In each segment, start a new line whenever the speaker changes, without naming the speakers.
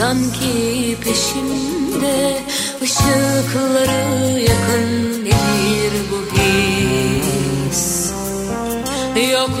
sanki peşimde ışıkları yakın nedir bu his. Yokluğunda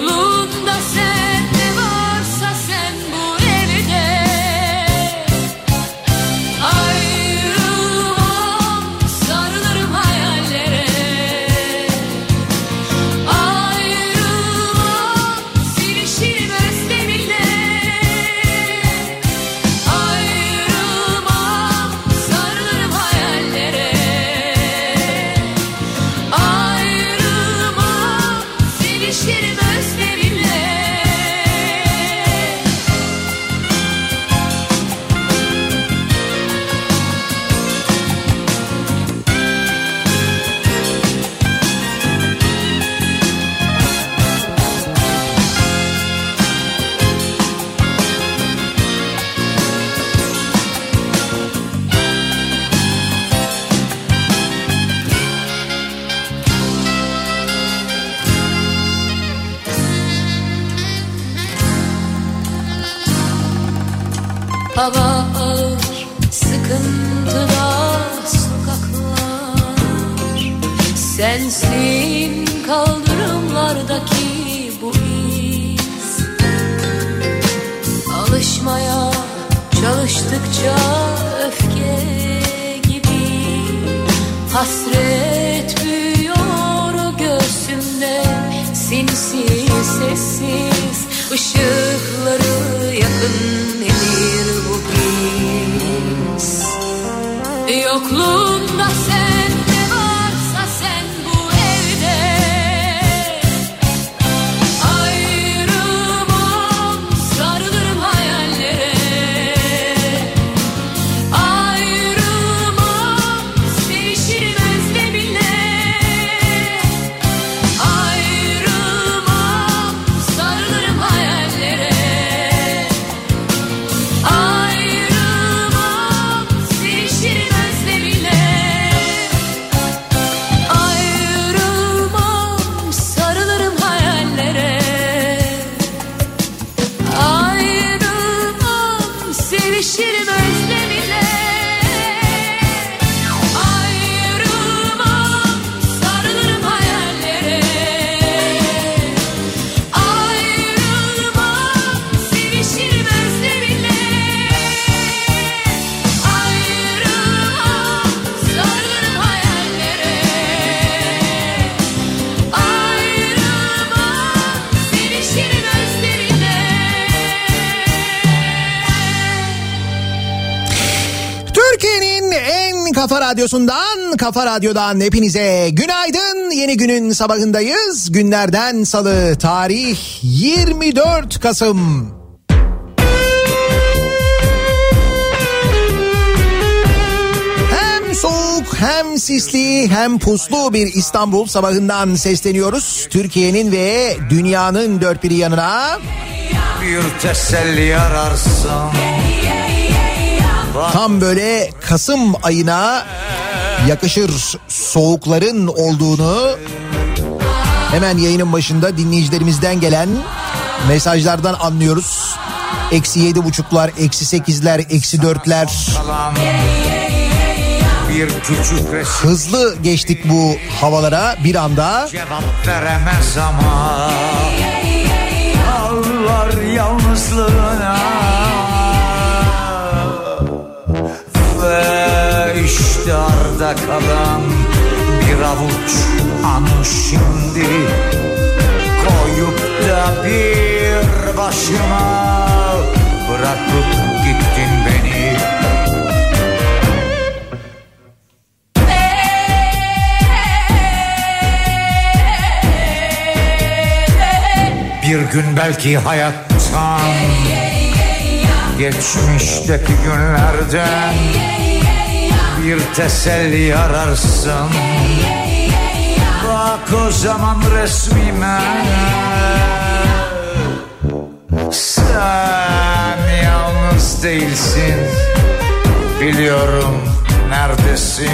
Sensin kaldırımlardaki bu iz. Alışmaya çalıştıkça öfke gibi. Hasret büyüyor göğsümde Sinsi sessiz ışıkları yakın nedir bu his Yokluğunda
radyosundan, kafa radyodan hepinize günaydın. Yeni günün sabahındayız. Günlerden salı, tarih 24 Kasım. Hem soğuk hem sisli hem puslu bir İstanbul sabahından sesleniyoruz. Türkiye'nin ve dünyanın dört bir yanına.
Bir teselli ararsın
Tam böyle Kasım ayına yakışır soğukların olduğunu hemen yayının başında dinleyicilerimizden gelen mesajlardan anlıyoruz. Eksi yedi buçuklar, eksi sekizler, eksi dörtler. Hızlı geçtik bu havalara bir anda.
cevap veremez ama Ağlar yalnızlığına Ve işte arda kalan. Bir avuç anı şimdi Koyup da bir başıma. Bırakıp gittin beni. Bir gün belki hayattan Geçmişteki günlerden Bir teselli ararsın Bak o zaman resmime. Sen yalnız değilsin. Biliyorum neredesin.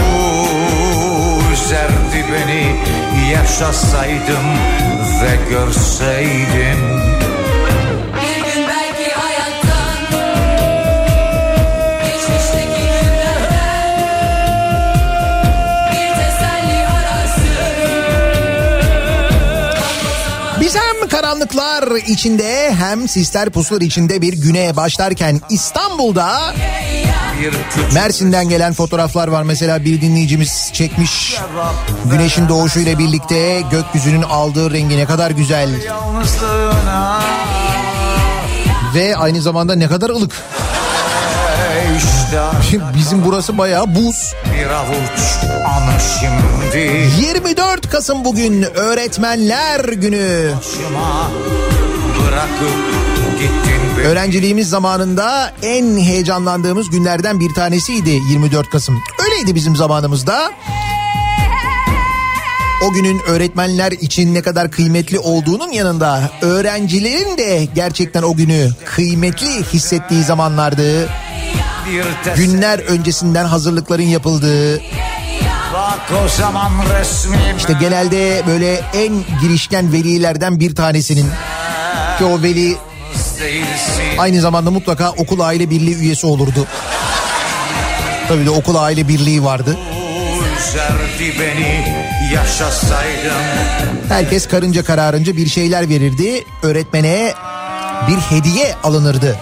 Bu üzerdi beni Yaşasaydım ve görseydim
karanlıklar içinde hem sisler puslar içinde bir güne başlarken İstanbul'da Mersin'den gelen fotoğraflar var. Mesela bir dinleyicimiz çekmiş. Güneşin doğuşuyla birlikte gökyüzünün aldığı rengi ne kadar güzel. Ve aynı zamanda ne kadar ılık. Bizim burası bayağı buz.
bir avuç anı şimdi
24 Kasım bugün Öğretmenler Günü. Öğrenciliğimiz zamanında en heyecanlandığımız günlerden bir tanesiydi 24 Kasım. Öyleydi bizim zamanımızda. O günün öğretmenler için ne kadar kıymetli olduğunun yanında öğrencilerin de gerçekten o günü kıymetli hissettiği zamanlardı. Günler öncesinden hazırlıkların yapıldığı,
Bak o zaman resmime
işte genelde böyle en girişken velilerden bir tanesinin ki o veli aynı zamanda mutlaka okul aile birliği üyesi olurdu. Tabii de okul aile birliği vardı. Herkes karınca kararınca bir şeyler verirdi. Öğretmene bir hediye alınırdı.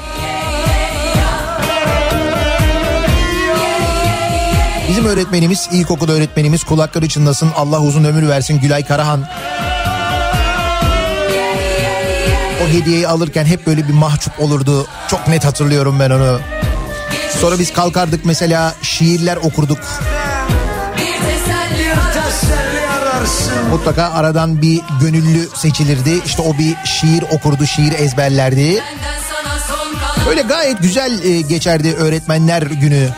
Bizim öğretmenimiz, ilkokul öğretmenimiz kulakları çınlasın Allah uzun ömür versin Gülay Karahan. O hediyeyi alırken hep böyle bir mahcup olurdu. Çok net hatırlıyorum ben onu. Sonra biz kalkardık mesela şiirler okurduk. Mutlaka aradan bir gönüllü seçilirdi. İşte o bir şiir okurdu, şiir ezberlerdi. Böyle gayet güzel e, geçerdi öğretmenler günü.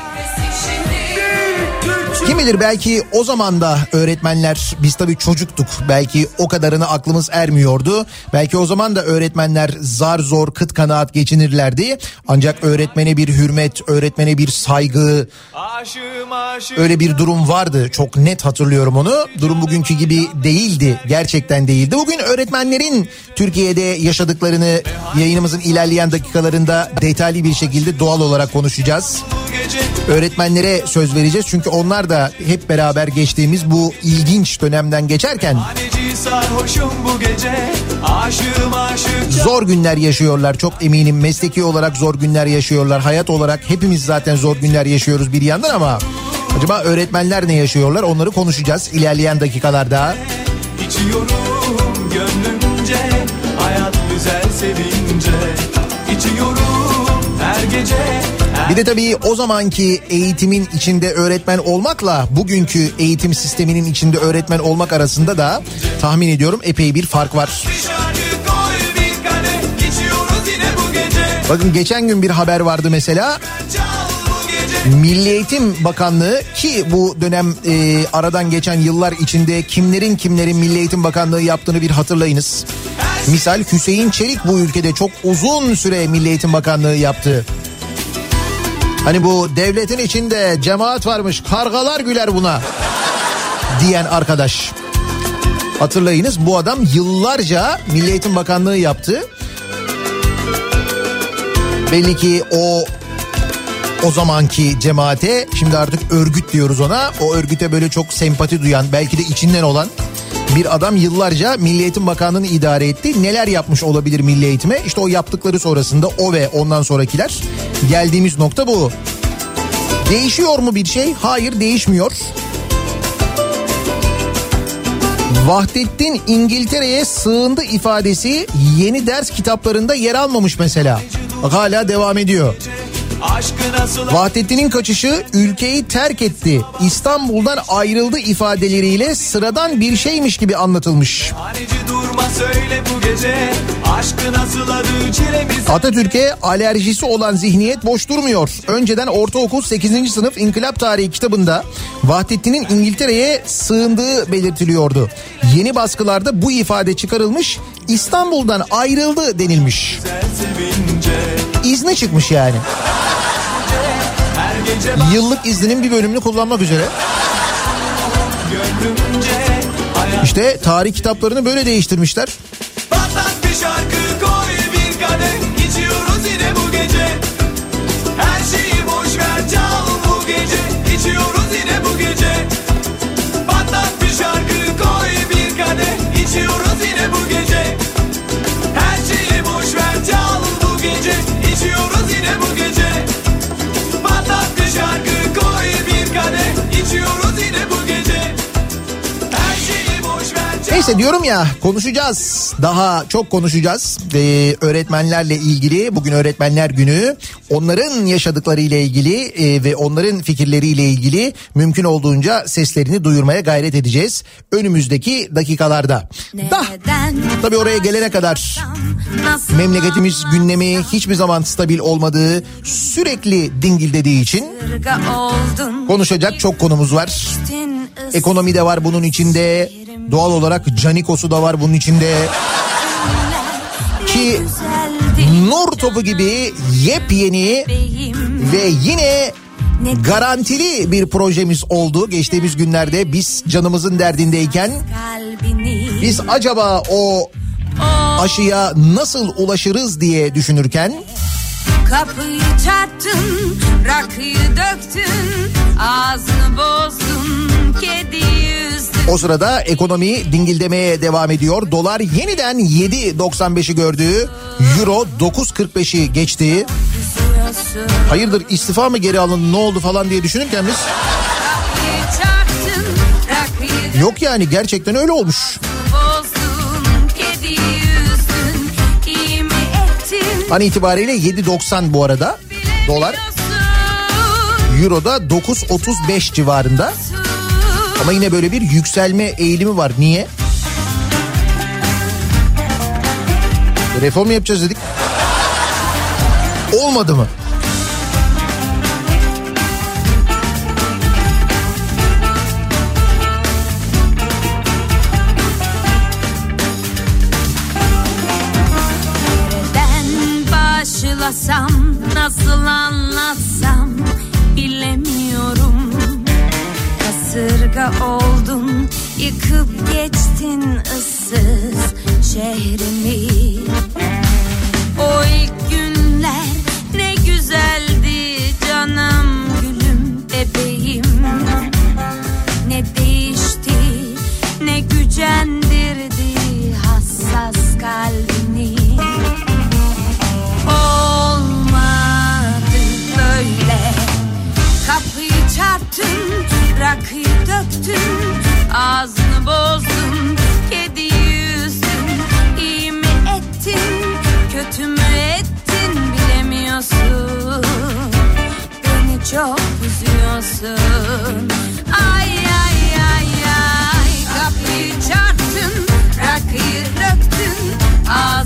Kim bilir belki o zaman da öğretmenler biz tabii çocuktuk. Belki o kadarını aklımız ermiyordu. Belki o zaman da öğretmenler zar zor kıt kanaat geçinirlerdi. Ancak öğretmene bir hürmet, öğretmene bir saygı, öyle bir durum vardı. Çok net hatırlıyorum onu. Durum bugünkü gibi değildi. Gerçekten değildi. Bugün öğretmenlerin Türkiye'de yaşadıklarını yayınımızın ilerleyen dakikalarında detaylı bir şekilde doğal olarak konuşacağız. Öğretmenlere söz vereceğiz. Çünkü onlar da hep beraber geçtiğimiz bu ilginç dönemden geçerken zor günler yaşıyorlar. Çok eminim mesleki olarak zor günler yaşıyorlar. Hayat olarak hepimiz zaten zor günler yaşıyoruz bir yandan ama acaba öğretmenler ne yaşıyorlar? Onları konuşacağız ilerleyen dakikalarda.
İçiyorum gönlümce Hayat güzel sevince İçiyorum her gece
Bir de tabii o zamanki eğitimin içinde öğretmen olmakla bugünkü eğitim sisteminin içinde öğretmen olmak arasında da tahmin ediyorum epey bir fark var. Bakın geçen gün bir haber vardı mesela. Milli Eğitim Bakanlığı ki bu dönem e, aradan geçen yıllar içinde kimlerin kimlerin Milli Eğitim Bakanlığı yaptığını bir hatırlayınız. Misal Hüseyin Çelik bu ülkede çok uzun süre Milli Eğitim Bakanlığı yaptı. Hani bu devletin içinde cemaat varmış kargalar güler buna diyen arkadaş. Hatırlayınız bu adam yıllarca Milli Eğitim Bakanlığı yaptı. Belli ki o o zamanki cemaate şimdi artık örgüt diyoruz ona. O örgüte böyle çok sempati duyan belki de içinden olan bir adam yıllarca Milli Eğitim Bakanlığı'nı idare etti. Neler yapmış olabilir Milli Eğitim'e? İşte o yaptıkları sonrasında o ve ondan sonrakiler geldiğimiz nokta bu. Değişiyor mu bir şey? Hayır değişmiyor. Vahdettin İngiltere'ye sığındı ifadesi yeni ders kitaplarında yer almamış mesela. Hala devam ediyor. Vahdettin'in kaçışı ülkeyi terk etti. İstanbul'dan ayrıldı ifadeleriyle sıradan bir şeymiş gibi anlatılmış. Atatürk'e alerjisi olan zihniyet boş durmuyor. Önceden ortaokul 8. sınıf İnkılap Tarihi kitabında Vahdettin'in İngiltere'ye sığındığı belirtiliyordu. Yeni baskılarda bu ifade çıkarılmış, İstanbul'dan ayrıldı denilmiş.
sevince
İzni çıkmış yani. Yıllık izninin bir bölümünü kullanmak üzere. İşte tarih kitaplarını böyle değiştirmişler.
İçiyoruz yine bu gece
Neyse diyorum ya konuşacağız. Daha çok konuşacağız. Ee, öğretmenlerle ilgili bugün öğretmenler günü. Onların yaşadıklarıyla ilgili e, ve onların fikirleriyle ilgili mümkün olduğunca seslerini duyurmaya gayret edeceğiz. Önümüzdeki dakikalarda. Da tabii oraya gelene kadar memleketimiz gündemi hiçbir zaman stabil olmadığı sürekli dingildediği için konuşacak çok konumuz var. Ekonomi de var bunun içinde. Doğal olarak Canikos'u da var bunun içinde. Ki nur topu gibi yepyeni ve yine garantili bir projemiz oldu. Geçtiğimiz günlerde biz canımızın derdindeyken biz acaba o aşıya nasıl ulaşırız diye düşünürken
Kapıyı çarptın, rakıyı döktün, ağzını bozdun, kedi yüzdün.
o sırada ekonomi dingildemeye devam ediyor. Dolar yeniden 7.95'i gördü. Euro 9.45'i geçti.
Üzüyorsun.
Hayırdır istifa mı geri alın ne oldu falan diye düşünürken biz yok yani gerçekten öyle olmuş. An itibariyle 7.90 bu arada dolar. Euro da 9.35 civarında. Ama yine böyle bir yükselme eğilimi var. Niye? Reform yapacağız dedik. Olmadı mı?
Başlasam, nasıl anlatsam bilemiyorum. Kasırga oldun, yıkıp geçtin ıssız şehrimi. O ilk günler ne güzeldi canım gülüm bebeğim. Ne değişti, ne gücendirdi hassas kalbini. Çarptın, rakıyı döktün Ağzını bozdun, kedi yüzdün İyi mi ettin, kötü mü ettin bilemiyorsun. Beni çok üzüyorsun. Ay ay ay ay. Kapıyı çarptın, rakıyı döktün. Ağzını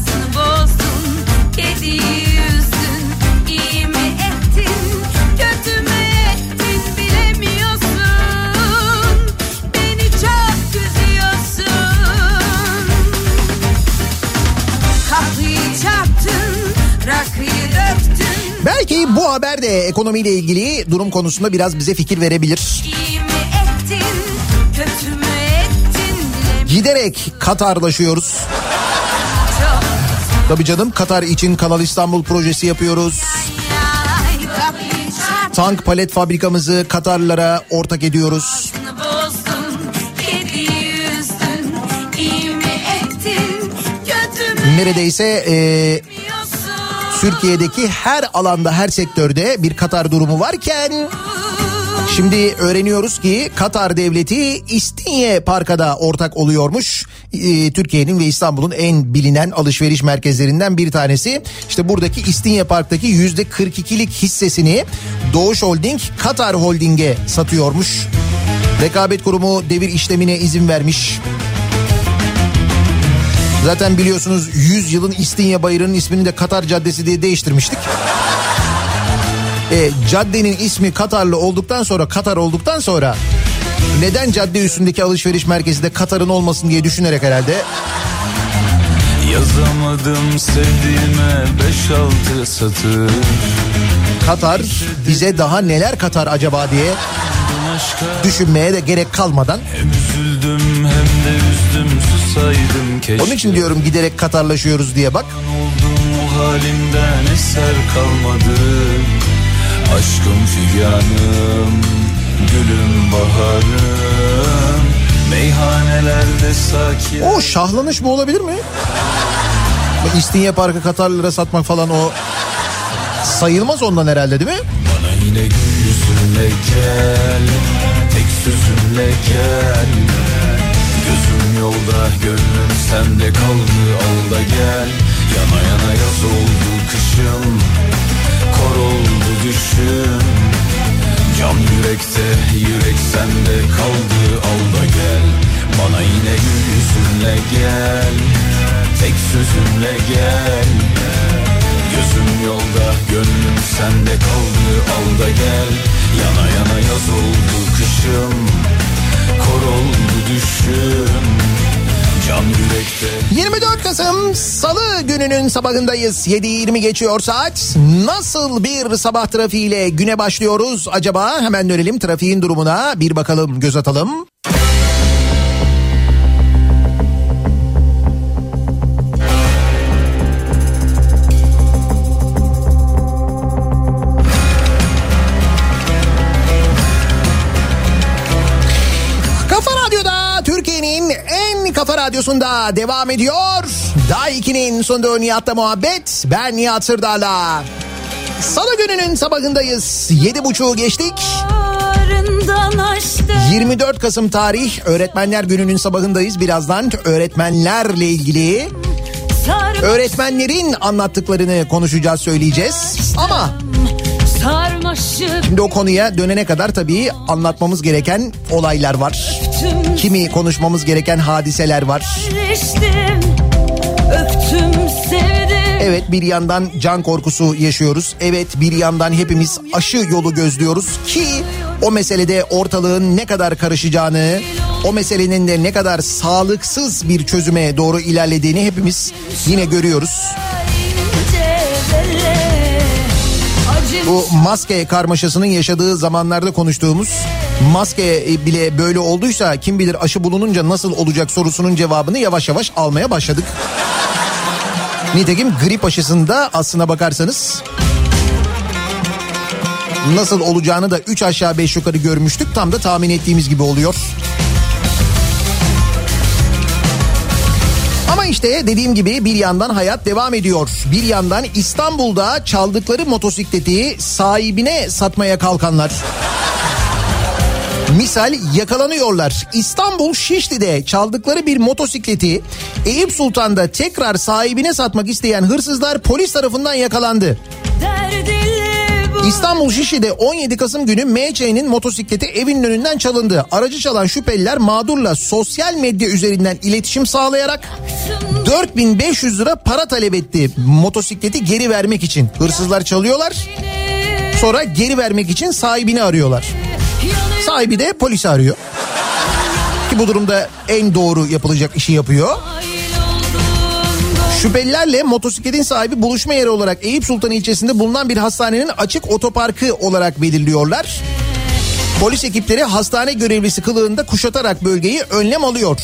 Belki bu haber de ekonomiyle ilgili durum konusunda biraz bize fikir verebilir.
Ettin, ettin
Giderek Katarlaşıyoruz. Tabii canım Katar için Kanal İstanbul projesi yapıyoruz. Tank palet fabrikamızı Katarlara ortak ediyoruz.
bozdun, kedi
Türkiye'deki her alanda her sektörde bir Katar durumu varken Şimdi öğreniyoruz ki Katar devleti İstinye Park'a ortak oluyormuş. Ee, Türkiye'nin ve İstanbul'un en bilinen alışveriş merkezlerinden bir tanesi. İşte buradaki İstinye Park'taki yüzde 42'lik hissesini Doğuş Holding Katar Holding'e satıyormuş. Rekabet Kurumu devir işlemine izin vermiş. Zaten biliyorsunuz 100 yılın İstinye Bayırı'nın ismini de Katar Caddesi diye değiştirmiştik. E, caddenin ismi Katarlı olduktan sonra Katar olduktan sonra neden cadde üstündeki alışveriş merkezi de Katar'ın olmasın diye düşünerek herhalde
Yazamadım sevdiğime beş altı satır
Katar bize daha neler katar acaba diye düşünmeye de gerek kalmadan.
hem üzüldüm hem de üzdüm susaydım keşke
Onun için diyorum giderek Katarlaşıyoruz diye bak.
Oldum halimden eser kalmadı Aşkım figanım Gülüm baharım Meyhanelerde sakin
O şahlanış bu olabilir mi? İstinye Parkı Katarlılara satmak falan o sayılmaz ondan herhalde değil mi?
Bana yine yüzünle gel Tek sözünle gel yolda gönlüm sende kaldı al da gel. Yana yana yaz oldu kışım Kor oldu düşüm Can yürekte yürek sende kaldı al da gel. Bana yine gül yüzünle gel Tek sözünle gel. Gözüm yolda gönlüm sende kaldı al da gel. Yana yana yaz oldu kışım Kor oldu yürekte
24 Kasım Salı gününün sabahındayız. 7.20 geçiyor saat. Nasıl bir sabah trafiğiyle güne başlıyoruz acaba? Hemen dönelim trafiğin durumuna bir bakalım göz atalım. Radyosunda devam ediyor. Daha 2'nin sonunda Nihat'la muhabbet. Ben Nihat Sırdar'la. Salı gününün sabahındayız. 7.30'u geçtik.
Yarından açtı
24 Kasım tarih Öğretmenler Günü'nün sabahındayız. Birazdan öğretmenlerle ilgili öğretmenlerin anlattıklarını konuşacağız, söyleyeceğiz. Ama şimdi o konuya dönene kadar tabii anlatmamız gereken olaylar var. Kimi konuşmamız gereken hadiseler var. Evet bir yandan can korkusu yaşıyoruz. Evet bir yandan hepimiz aşı yolu gözlüyoruz ki o meselede ortalığın ne kadar karışacağını, o meselenin de ne kadar sağlıksız bir çözüme doğru ilerlediğini hepimiz yine görüyoruz. Bu maske karmaşasının yaşadığı zamanlarda konuştuğumuz maske bile böyle olduysa kim bilir aşı bulununca nasıl olacak sorusunun cevabını yavaş yavaş almaya başladık. Nitekim grip aşısında aslına bakarsanız nasıl olacağını da 3 aşağı 5 yukarı görmüştük. Tam da tahmin ettiğimiz gibi oluyor. Ama işte dediğim gibi bir yandan hayat devam ediyor. Bir yandan İstanbul'da çaldıkları motosikleti sahibine satmaya kalkanlar. Misal yakalanıyorlar. İstanbul Şişli'de çaldıkları bir motosikleti Eyüp Sultan'da tekrar sahibine satmak isteyen hırsızlar polis tarafından yakalandı. İstanbul Şişli'de 17 Kasım günü MÇ'nin motosikleti evinin önünden çalındı. Aracı çalan şüpheliler mağdurla sosyal medya üzerinden iletişim sağlayarak 4500 lira para talep etti motosikleti geri vermek için. Hırsızlar çalıyorlar sonra geri vermek için sahibini arıyorlar. Sahibi de polisi arıyor. Ki bu durumda en doğru yapılacak işi yapıyor. Şüphelilerle motosikletin sahibi buluşma yeri olarak Eyüp Sultan ilçesinde bulunan bir hastanenin açık otoparkı olarak belirliyorlar. Polis ekipleri hastane görevlisi kılığında kuşatarak bölgeyi önlem alıyor.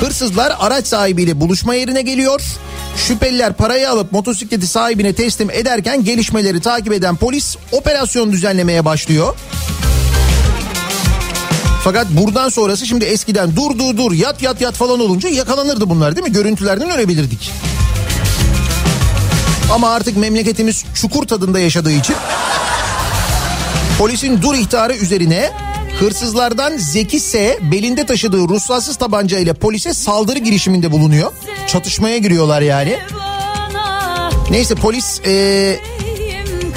Hırsızlar araç sahibiyle buluşma yerine geliyor. Şüpheliler parayı alıp motosikleti sahibine teslim ederken gelişmeleri takip eden polis operasyon düzenlemeye başlıyor. Fakat buradan sonrası şimdi eskiden dur dur dur yat yat yat falan olunca yakalanırdı bunlar değil mi? Görüntülerden öyle bilirdik. Ama artık memleketimiz çukur tadında yaşadığı için Polisin dur ihtarı üzerine hırsızlardan Zeki S belinde taşıdığı ruhsatsız tabanca ile polise saldırı girişiminde bulunuyor. Çatışmaya giriyorlar yani. Neyse polis e,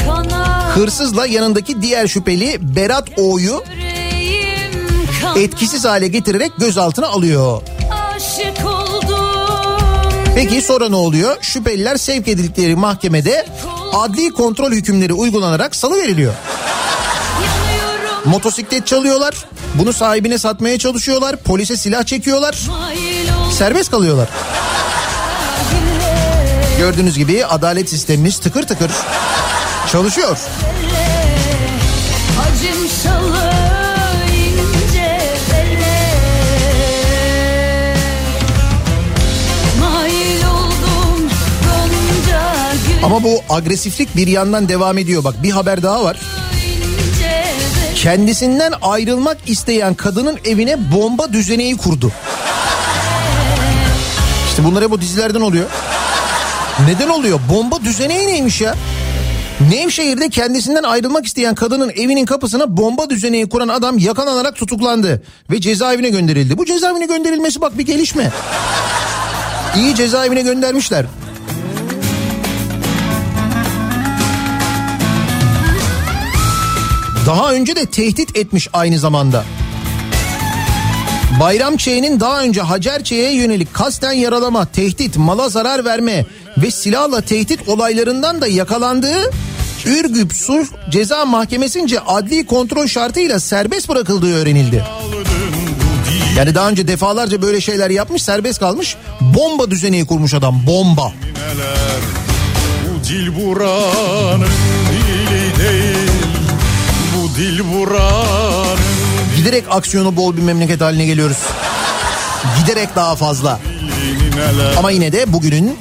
kanar,
hırsızla yanındaki diğer şüpheli Berat O'yu etkisiz hale getirerek gözaltına alıyor. Peki sonra ne oluyor? Şüpheliler sevk edildikleri mahkemede adli kontrol hükümleri uygulanarak salı veriliyor. Motosiklet çalıyorlar. Bunu sahibine satmaya çalışıyorlar. Polise silah çekiyorlar. Serbest kalıyorlar. Gördüğünüz gibi adalet sistemimiz tıkır tıkır çalışıyor. Ama bu agresiflik bir yandan devam ediyor. Bak bir haber daha var. Kendisinden ayrılmak isteyen kadının evine bomba düzeneği kurdu. İşte bunlar hep bu dizilerden oluyor. Neden oluyor? Bomba düzeneği neymiş ya? Nevşehir'de kendisinden ayrılmak isteyen kadının evinin kapısına bomba düzeneği kuran adam yakalanarak tutuklandı ve cezaevine gönderildi. Bu cezaevine gönderilmesi bak bir gelişme. İyi cezaevine göndermişler. Daha önce de tehdit etmiş aynı zamanda. Bayram Ç'nin daha önce Hacer Ç'ye yönelik kasten yaralama, tehdit, mala zarar verme ve silahla tehdit olaylarından da yakalandığı Ürgüp Sulh Ceza Mahkemesi'nce adli kontrol şartıyla serbest bırakıldığı öğrenildi. Yani daha önce defalarca böyle şeyler yapmış serbest kalmış bomba düzeneği kurmuş adam bomba.
Bu dil buranın Bu dil buranın
Giderek aksiyonu bol bir memleket haline geliyoruz. Giderek daha fazla. Ama yine de bugünün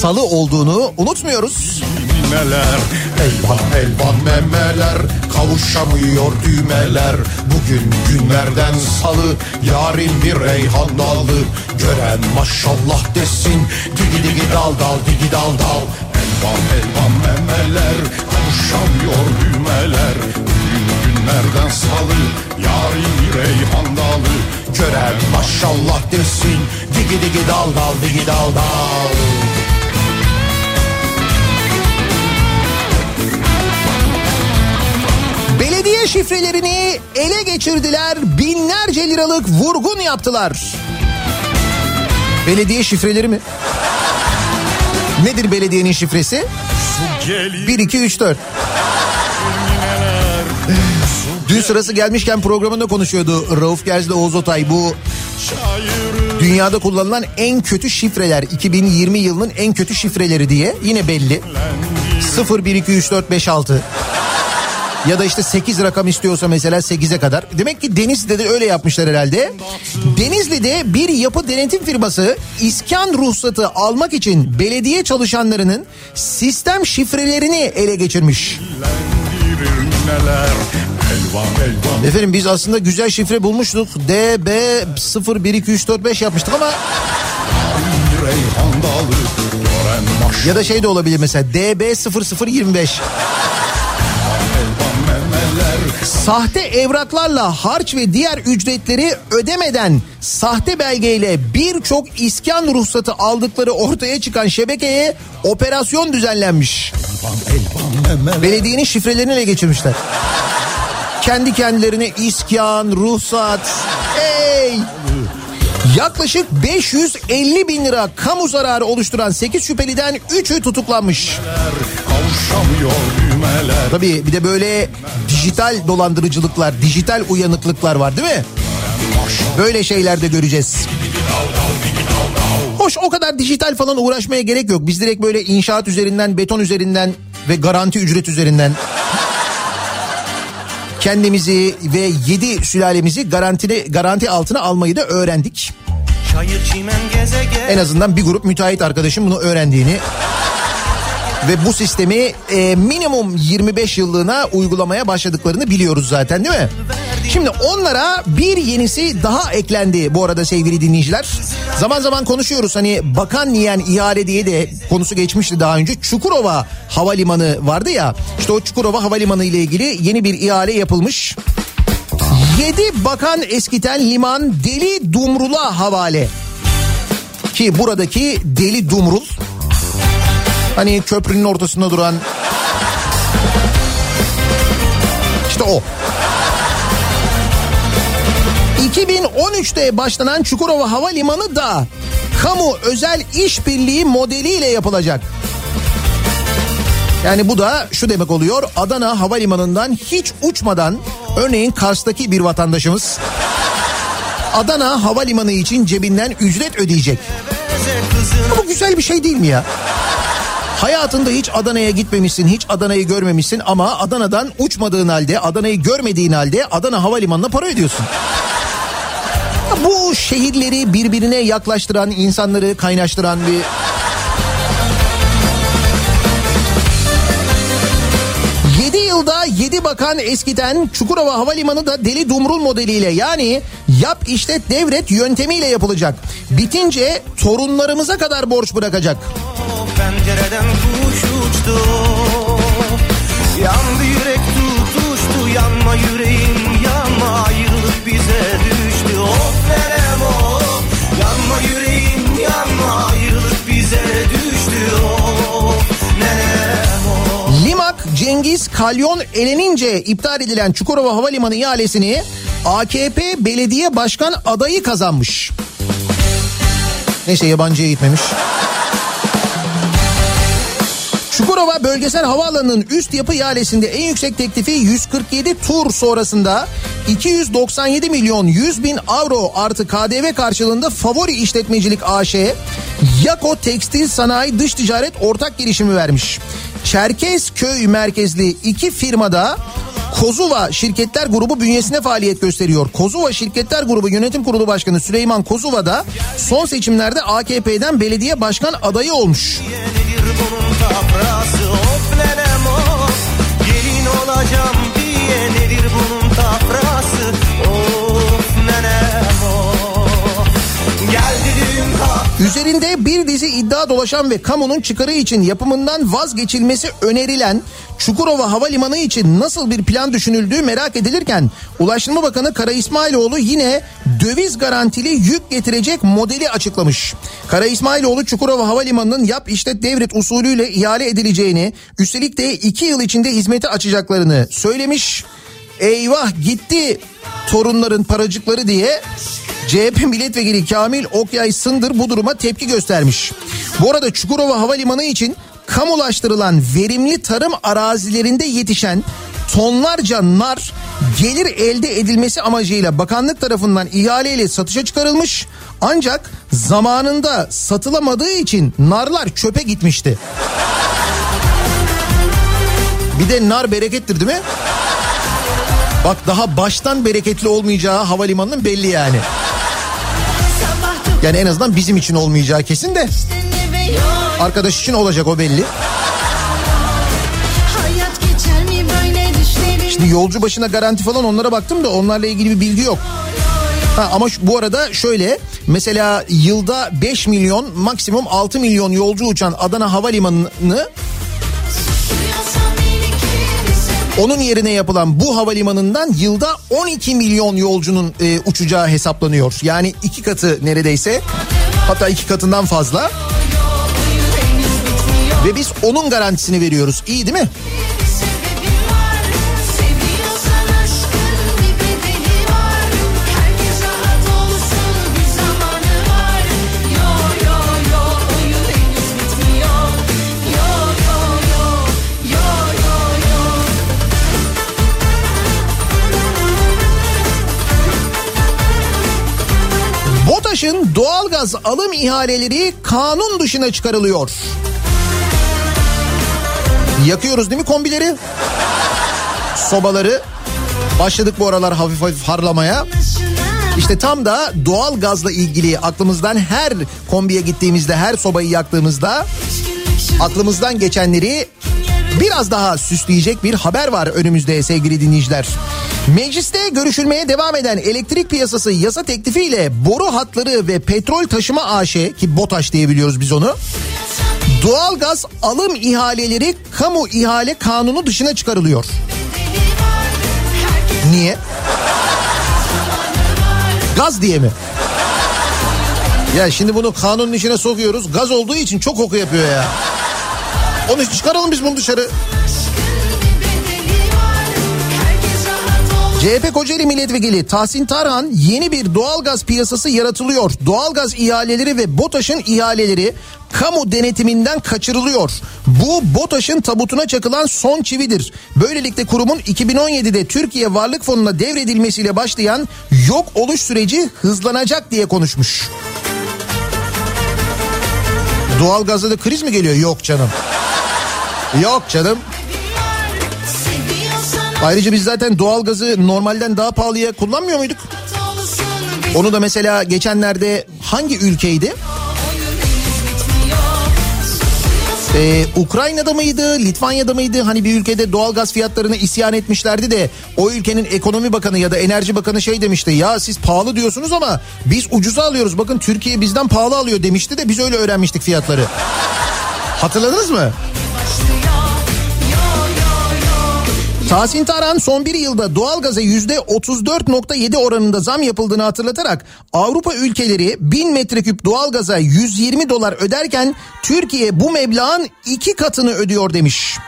salı olduğunu unutmuyoruz.
neler
Elvan elvan memeler kavuşamıyor düğmeler Bugün günlerden salı yarın bir reyhan dalı Gören maşallah desin digi digi dal dal digi dal dal Elvan elvan memeler kavuşamıyor düğmeler Günlerden salı yarın bir reyhan dalı Gören maşallah desin digi digi dal dal digi dal dal
Belediye şifrelerini ele geçirdiler. Binlerce liralık vurgun yaptılar. Belediye şifreleri mi? Nedir belediyenin şifresi?
Gelin
1 2 3 4. Dün sırası gelmişken programında konuşuyordu Rauf Gerz'le Oğuz Otay bu dünyada kullanılan en kötü şifreler 2020 yılının en kötü şifreleri diye yine belli. 0 1 2 3 4 5 6 ya da işte 8 rakam istiyorsa mesela 8'e kadar. Demek ki Denizli'de de öyle yapmışlar herhalde. Denizli'de bir yapı denetim firması iskan ruhsatı almak için belediye çalışanlarının sistem şifrelerini ele geçirmiş. Efendim biz aslında güzel şifre bulmuştuk. DB 0 1 2 3 4 5 yapmıştık ama ya da şey de olabilir mesela DB 0025. Sahte evraklarla harç ve diğer ücretleri ödemeden sahte belgeyle birçok iskan ruhsatı aldıkları ortaya çıkan şebekeye operasyon düzenlenmiş. Belediyenin şifrelerini ele geçirmişler. Kendi kendilerine iskan, ruhsat. Hey! Yaklaşık 550 bin lira kamu zararı oluşturan 8 şüpheliden 3'ü tutuklanmış. Tabii bir de böyle dijital dolandırıcılıklar, dijital uyanıklıklar var değil mi? Böyle şeyler de göreceğiz. Hoş o kadar dijital falan uğraşmaya gerek yok. Biz direkt böyle inşaat üzerinden, beton üzerinden ve garanti ücret üzerinden kendimizi ve yedi sülalemizi garantili, garanti altına almayı da öğrendik. En azından bir grup müteahhit arkadaşım bunu öğrendiğini ve bu sistemi e, minimum 25 yıllığına uygulamaya başladıklarını biliyoruz zaten değil mi? Şimdi onlara bir yenisi daha eklendi bu arada sevgili dinleyiciler. Zaman zaman konuşuyoruz hani bakan niyen ihale diye de konusu geçmişti daha önce. Çukurova Havalimanı vardı ya işte o Çukurova Havalimanı ile ilgili yeni bir ihale yapılmış. 7 bakan eskiten liman Deli Dumrul'a havale. Ki buradaki Deli Dumrul hani köprünün ortasında duran işte o. 2013'te başlanan Çukurova Havalimanı da kamu özel işbirliği modeliyle yapılacak. Yani bu da şu demek oluyor. Adana Havalimanı'ndan hiç uçmadan örneğin Kars'taki bir vatandaşımız Adana Havalimanı için cebinden ücret ödeyecek. Bu güzel bir şey değil mi ya? Hayatında hiç Adana'ya gitmemişsin, hiç Adana'yı görmemişsin ama Adana'dan uçmadığın halde, Adana'yı görmediğin halde Adana Havalimanı'na para ödüyorsun. Bu şehirleri birbirine yaklaştıran, insanları kaynaştıran bir... Yılda yedi bakan eskiden Çukurova Havalimanı da Deli Dumrul modeliyle yani yap işlet devret yöntemiyle yapılacak. Bitince torunlarımıza kadar borç bırakacak.
Pencereden kuş uçtu. Yandı yürek tutuştu Yanma yüreğim yanma Ayrılık bize düştü. Of nerem of! Yanma yüreğim yanma Ayrılık bize düştü.
Limak Cengiz Kalyon elenince iptal edilen Çukurova Havalimanı ihalesini AKP belediye başkan adayı kazanmış. Neyse yabancıya gitmemiş. Çukurova Bölgesel Havaalanı'nın üst yapı ihalesinde en yüksek teklifi 147 tur sonrasında 297 milyon 100 bin avro artı KDV karşılığında favori işletmecilik AŞ Yako Tekstil Sanayi Dış Ticaret ortak girişimi vermiş. Çerkezköy merkezli iki firmada Kozuva Şirketler Grubu bünyesine faaliyet gösteriyor. Kozuva Şirketler Grubu Yönetim Kurulu Başkanı Süleyman Kozuva da son seçimlerde AKP'den belediye başkan adayı olmuş.
Tafrası Of nerem of. Gelin olacağım diye Nedir bunun
Üzerinde bir dizi iddia dolaşan ve kamunun çıkarı için yapımından vazgeçilmesi önerilen Çukurova Havalimanı için nasıl bir plan düşünüldüğü merak edilirken Ulaştırma Bakanı Kara İsmailoğlu yine döviz garantili yük getirecek modeli açıklamış. Kara İsmailoğlu Çukurova Havalimanı'nın yap işlet devret usulüyle ihale edileceğini üstelik de iki yıl içinde hizmeti açacaklarını söylemiş. Eyvah gitti torunların paracıkları diye CHP milletvekili Kamil Okyay Sındır bu duruma tepki göstermiş. Bu arada Çukurova Havalimanı için kamulaştırılan verimli tarım arazilerinde yetişen tonlarca nar gelir elde edilmesi amacıyla bakanlık tarafından ihaleyle satışa çıkarılmış. Ancak zamanında satılamadığı için narlar çöpe gitmişti. Bir de nar berekettir değil mi? Bak daha baştan bereketli olmayacağı havalimanının belli yani. Yani en azından bizim için olmayacağı kesin de arkadaş için olacak o belli. Şimdi yolcu başına garanti falan onlara baktım da onlarla ilgili bir bilgi yok. Ha, ama şu- bu arada şöyle mesela yılda 5 milyon maksimum 6 milyon yolcu uçan Adana Havalimanı'nı onun yerine yapılan bu havalimanından yılda 12 milyon yolcunun e, uçacağı hesaplanıyor. Yani iki katı neredeyse hatta iki katından fazla. Ve biz onun garantisini veriyoruz. İyi değil mi? Alım ihaleleri kanun dışına çıkarılıyor. Yakıyoruz değil mi kombileri? Sobaları. Başladık bu aralar hafif hafif harlamaya. İşte tam da doğal gazla ilgili aklımızdan her kombiye gittiğimizde, her sobayı yaktığımızda aklımızdan geçenleri biraz daha süsleyecek bir haber var önümüzde sevgili dinleyiciler. Mecliste görüşülmeye devam eden elektrik piyasası yasa teklifiyle boru hatları ve petrol taşıma AŞ ki BOTAŞ diye biliyoruz biz onu. Doğalgaz alım ihaleleri kamu ihale kanunu dışına çıkarılıyor. Niye? Gaz diye mi? Ya şimdi bunu kanunun içine sokuyoruz. Gaz olduğu için çok koku yapıyor ya. Onu çıkaralım biz bunu dışarı. CHP Kocaeli Milletvekili Tahsin Tarhan yeni bir doğalgaz piyasası yaratılıyor. Doğalgaz ihaleleri ve BOTAŞ'ın ihaleleri kamu denetiminden kaçırılıyor. Bu BOTAŞ'ın tabutuna çakılan son çividir. Böylelikle kurumun 2017'de Türkiye Varlık Fonu'na devredilmesiyle başlayan yok oluş süreci hızlanacak diye konuşmuş. Doğalgazda da kriz mi geliyor? Yok canım. Yok canım. Ayrıca biz zaten doğalgazı normalden daha pahalıya kullanmıyor muyduk? Onu da mesela geçenlerde hangi ülkeydi? Ee, Ukrayna'da mıydı, Litvanya'da mıydı? Hani bir ülkede doğalgaz fiyatlarını isyan etmişlerdi de o ülkenin ekonomi bakanı ya da enerji bakanı şey demişti. Ya siz pahalı diyorsunuz ama biz ucuza alıyoruz. Bakın Türkiye bizden pahalı alıyor demişti de biz öyle öğrenmiştik fiyatları. Hatırladınız mı? Tahsin Taran son bir yılda doğalgaza yüzde 34.7 oranında zam yapıldığını hatırlatarak Avrupa ülkeleri 1000 metreküp doğalgaza 120 dolar öderken Türkiye bu meblağın iki katını ödüyor demiş.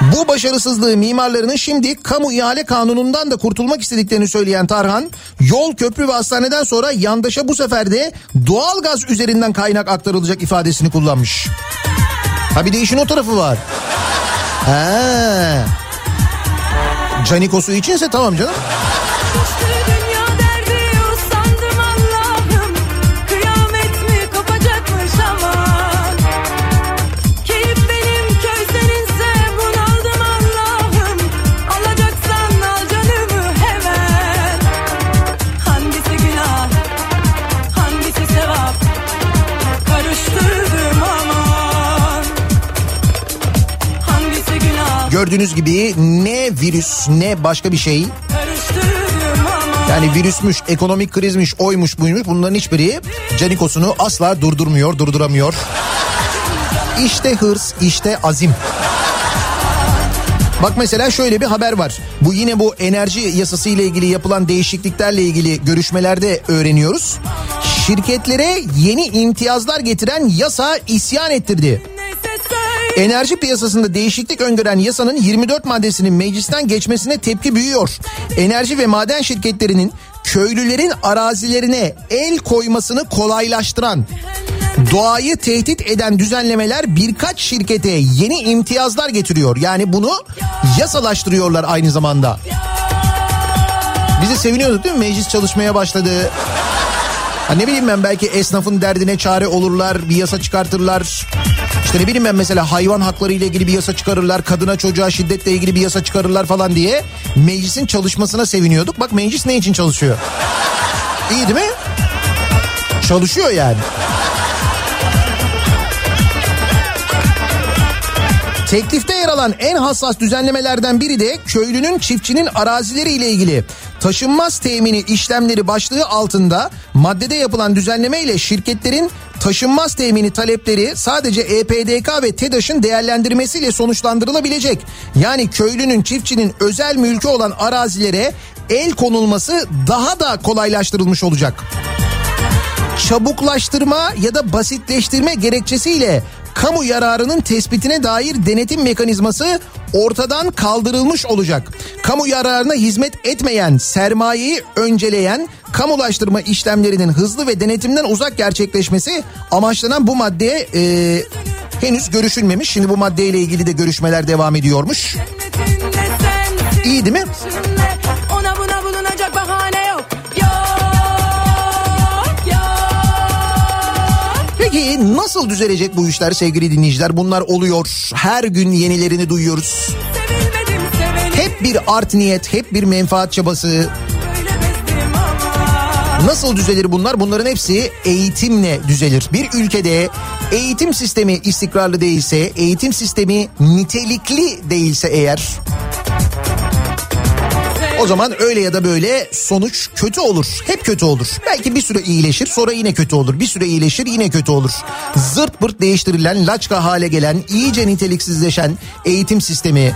Bu başarısızlığı mimarlarının şimdi kamu ihale kanunundan da kurtulmak istediklerini söyleyen Tarhan, yol, köprü ve hastaneden sonra yandaşa bu sefer de doğalgaz üzerinden kaynak aktarılacak ifadesini kullanmış. Ha bir de işin o tarafı var. He. Canikosu içinse tamam canım. Gördüğünüz gibi ne virüs ne başka bir şey. Yani virüsmüş, ekonomik krizmiş, oymuş buymuş bunların hiçbiri Canikos'unu asla durdurmuyor, durduramıyor. İşte hırs, işte azim. Bak mesela şöyle bir haber var. Bu yine bu enerji yasası ile ilgili yapılan değişikliklerle ilgili görüşmelerde öğreniyoruz. Şirketlere yeni imtiyazlar getiren yasa isyan ettirdi. Enerji piyasasında değişiklik öngören yasanın 24 maddesinin meclisten geçmesine tepki büyüyor. Enerji ve maden şirketlerinin köylülerin arazilerine el koymasını kolaylaştıran, doğayı tehdit eden düzenlemeler birkaç şirkete yeni imtiyazlar getiriyor. Yani bunu yasalaştırıyorlar aynı zamanda. Bizi seviniyorduk değil mi? Meclis çalışmaya başladı. Ha ne bileyim ben belki esnafın derdine çare olurlar, bir yasa çıkartırlar. İşte ne bileyim ben mesela hayvan hakları ile ilgili bir yasa çıkarırlar, kadına çocuğa şiddetle ilgili bir yasa çıkarırlar falan diye meclisin çalışmasına seviniyorduk. Bak meclis ne için çalışıyor? İyi değil mi? Çalışıyor yani. Teklifte yer alan en hassas düzenlemelerden biri de köylünün çiftçinin arazileri ile ilgili taşınmaz temini işlemleri başlığı altında maddede yapılan düzenleme ile şirketlerin taşınmaz temini talepleri sadece EPDK ve TEDAŞ'ın değerlendirmesiyle sonuçlandırılabilecek. Yani köylünün çiftçinin özel mülkü olan arazilere el konulması daha da kolaylaştırılmış olacak çabuklaştırma ya da basitleştirme gerekçesiyle kamu yararının tespitine dair denetim mekanizması ortadan kaldırılmış olacak. Kamu yararına hizmet etmeyen, sermayeyi önceleyen kamulaştırma işlemlerinin hızlı ve denetimden uzak gerçekleşmesi amaçlanan bu maddeye e, henüz görüşülmemiş. Şimdi bu maddeyle ilgili de görüşmeler devam ediyormuş. İyi değil mi? Peki nasıl düzelecek bu işler sevgili dinleyiciler? Bunlar oluyor. Her gün yenilerini duyuyoruz. Hep bir art niyet, hep bir menfaat çabası. Nasıl düzelir bunlar? Bunların hepsi eğitimle düzelir. Bir ülkede eğitim sistemi istikrarlı değilse, eğitim sistemi nitelikli değilse eğer O zaman öyle ya da böyle sonuç kötü olur. Hep kötü olur. Belki bir süre iyileşir sonra yine kötü olur. Bir süre iyileşir yine kötü olur. Zırt pırt değiştirilen, laçka hale gelen, iyice niteliksizleşen eğitim sistemi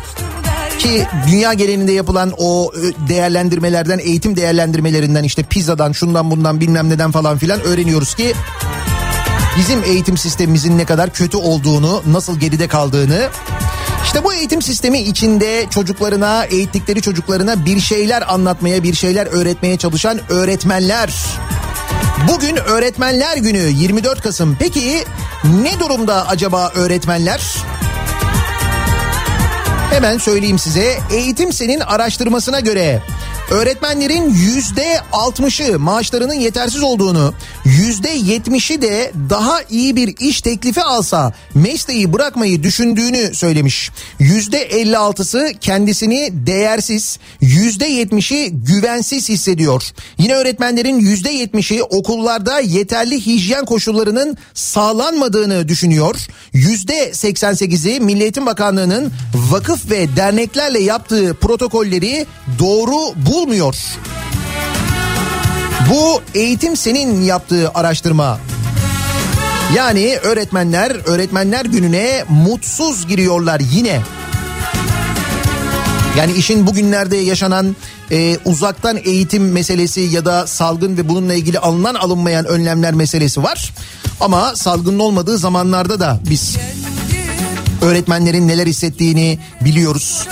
ki dünya genelinde yapılan o e, değerlendirmelerden, eğitim değerlendirmelerinden işte pizzadan, şundan bundan bilmem neden falan filan öğreniyoruz ki bizim eğitim sistemimizin ne kadar kötü olduğunu, nasıl geride kaldığını işte bu eğitim sistemi içinde çocuklarına, eğittikleri çocuklarına bir şeyler anlatmaya, bir şeyler öğretmeye çalışan öğretmenler. Bugün öğretmenler günü 24 Kasım. Peki ne durumda acaba öğretmenler? Hemen söyleyeyim size. Eğitim Sen'in araştırmasına göre öğretmenlerin yüzde altmışı maaşlarının yetersiz olduğunu, yüzde yetmişi de daha iyi bir iş teklifi alsa mesleği bırakmayı düşündüğünü söylemiş. Yüzde elli altısı kendisini değersiz, yüzde yetmişi güvensiz hissediyor. Yine öğretmenlerin yüzde yetmişi okullarda yeterli hijyen koşullarının sağlanmadığını düşünüyor. Yüzde seksen sekizi Milli Eğitim Bakanlığı'nın vakıf ve derneklerle yaptığı protokolleri doğru bulmuyor. Bu eğitim senin yaptığı araştırma. Yani öğretmenler öğretmenler gününe mutsuz giriyorlar yine. Yani işin bugünlerde yaşanan e, uzaktan eğitim meselesi ya da salgın ve bununla ilgili alınan alınmayan önlemler meselesi var. Ama salgının olmadığı zamanlarda da biz öğretmenlerin neler hissettiğini biliyoruz.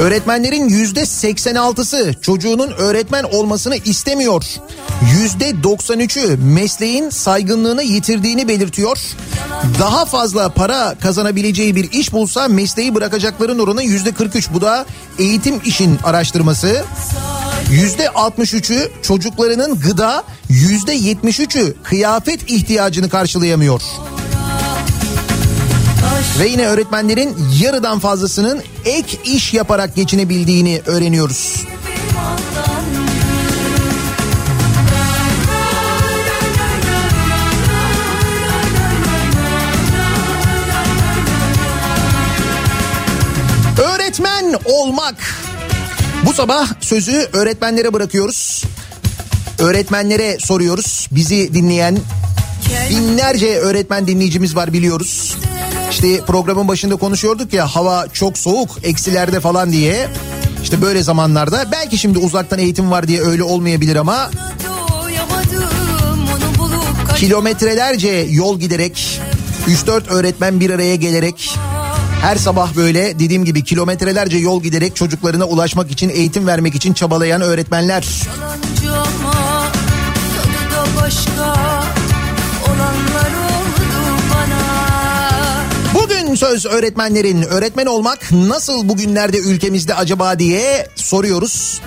Öğretmenlerin yüzde 86'sı çocuğunun öğretmen olmasını istemiyor. Yüzde 93'ü mesleğin saygınlığını yitirdiğini belirtiyor. Daha fazla para kazanabileceği bir iş bulsa mesleği bırakacakların oranı yüzde 43. Bu da eğitim işin araştırması. Yüzde 63'ü çocuklarının gıda, yüzde 73'ü kıyafet ihtiyacını karşılayamıyor. Ve yine öğretmenlerin yarıdan fazlasının ek iş yaparak geçinebildiğini öğreniyoruz. Öğretmen olmak. Bu sabah sözü öğretmenlere bırakıyoruz. Öğretmenlere soruyoruz. Bizi dinleyen binlerce öğretmen dinleyicimiz var biliyoruz. İşte programın başında konuşuyorduk ya hava çok soğuk eksilerde falan diye. İşte böyle zamanlarda belki şimdi uzaktan eğitim var diye öyle olmayabilir ama kilometrelerce yol giderek 3-4 öğretmen bir araya gelerek her sabah böyle dediğim gibi kilometrelerce yol giderek çocuklarına ulaşmak için eğitim vermek için çabalayan öğretmenler.
Ama başka
Söz öğretmenlerin öğretmen olmak nasıl bugünlerde ülkemizde acaba diye soruyoruz.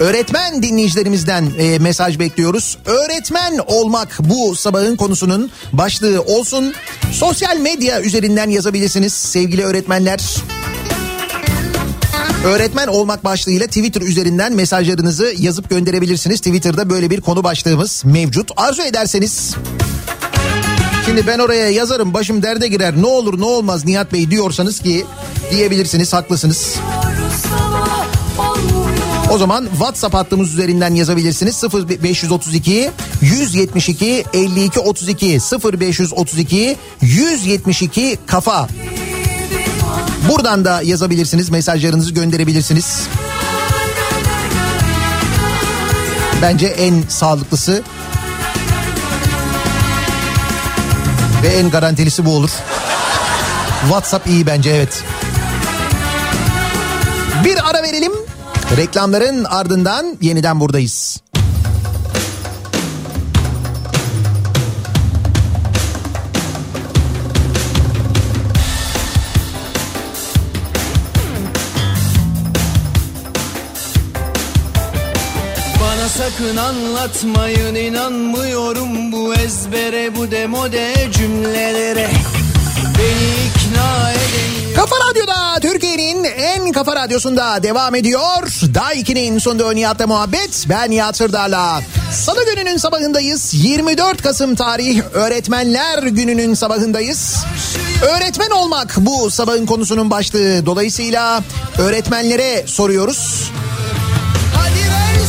Öğretmen dinleyicilerimizden e, mesaj bekliyoruz. Öğretmen olmak bu sabahın konusunun başlığı olsun. Sosyal medya üzerinden yazabilirsiniz sevgili öğretmenler. Öğretmen olmak başlığıyla Twitter üzerinden mesajlarınızı yazıp gönderebilirsiniz. Twitter'da böyle bir konu başlığımız mevcut. Arzu ederseniz Şimdi ben oraya yazarım başım derde girer ne olur ne olmaz Nihat Bey diyorsanız ki diyebilirsiniz haklısınız. O zaman WhatsApp hattımız üzerinden yazabilirsiniz 0532 172 52 32 0532 172 kafa. Buradan da yazabilirsiniz mesajlarınızı gönderebilirsiniz. Bence en sağlıklısı ve en garantilisi bu olur. WhatsApp iyi bence evet. Bir ara verelim. Reklamların ardından yeniden buradayız.
Sakın anlatmayın inanmıyorum bu ezbere bu demode cümlelere Beni ikna edemiyor
Kafa Radyo'da Türkiye'nin en Kafa Radyosu'nda devam ediyor. Daiki'nin sonunda Nihat'la muhabbet. Ben Nihat Sırdar'la. Salı gününün sabahındayız. 24 Kasım tarih Öğretmenler Günü'nün sabahındayız. Öğretmen olmak bu sabahın konusunun başlığı. Dolayısıyla öğretmenlere soruyoruz.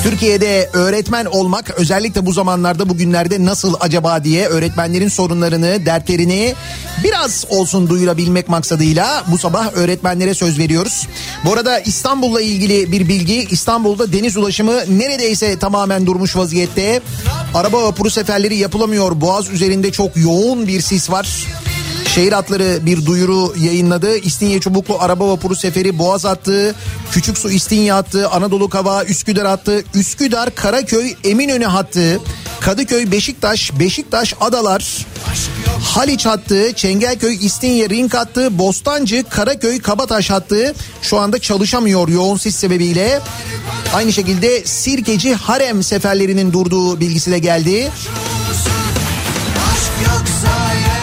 Türkiye'de öğretmen olmak özellikle bu zamanlarda bugünlerde nasıl acaba diye öğretmenlerin sorunlarını, dertlerini biraz olsun duyurabilmek maksadıyla bu sabah öğretmenlere söz veriyoruz. Bu arada İstanbul'la ilgili bir bilgi İstanbul'da deniz ulaşımı neredeyse tamamen durmuş vaziyette. Araba vapuru seferleri yapılamıyor. Boğaz üzerinde çok yoğun bir sis var. Şehir hatları bir duyuru yayınladı. İstinye Çubuklu araba vapuru seferi Boğaz hattı, Küçük Su İstinye hattı, Anadolu Kava Üsküdar hattı, Üsküdar Karaköy Eminönü hattı, Kadıköy Beşiktaş, Beşiktaş Adalar, Haliç hattı, Çengelköy İstinye Ring hattı, Bostancı Karaköy Kabataş hattı şu anda çalışamıyor yoğun sis sebebiyle. Aynı şekilde Sirkeci Harem seferlerinin durduğu bilgisi de geldi.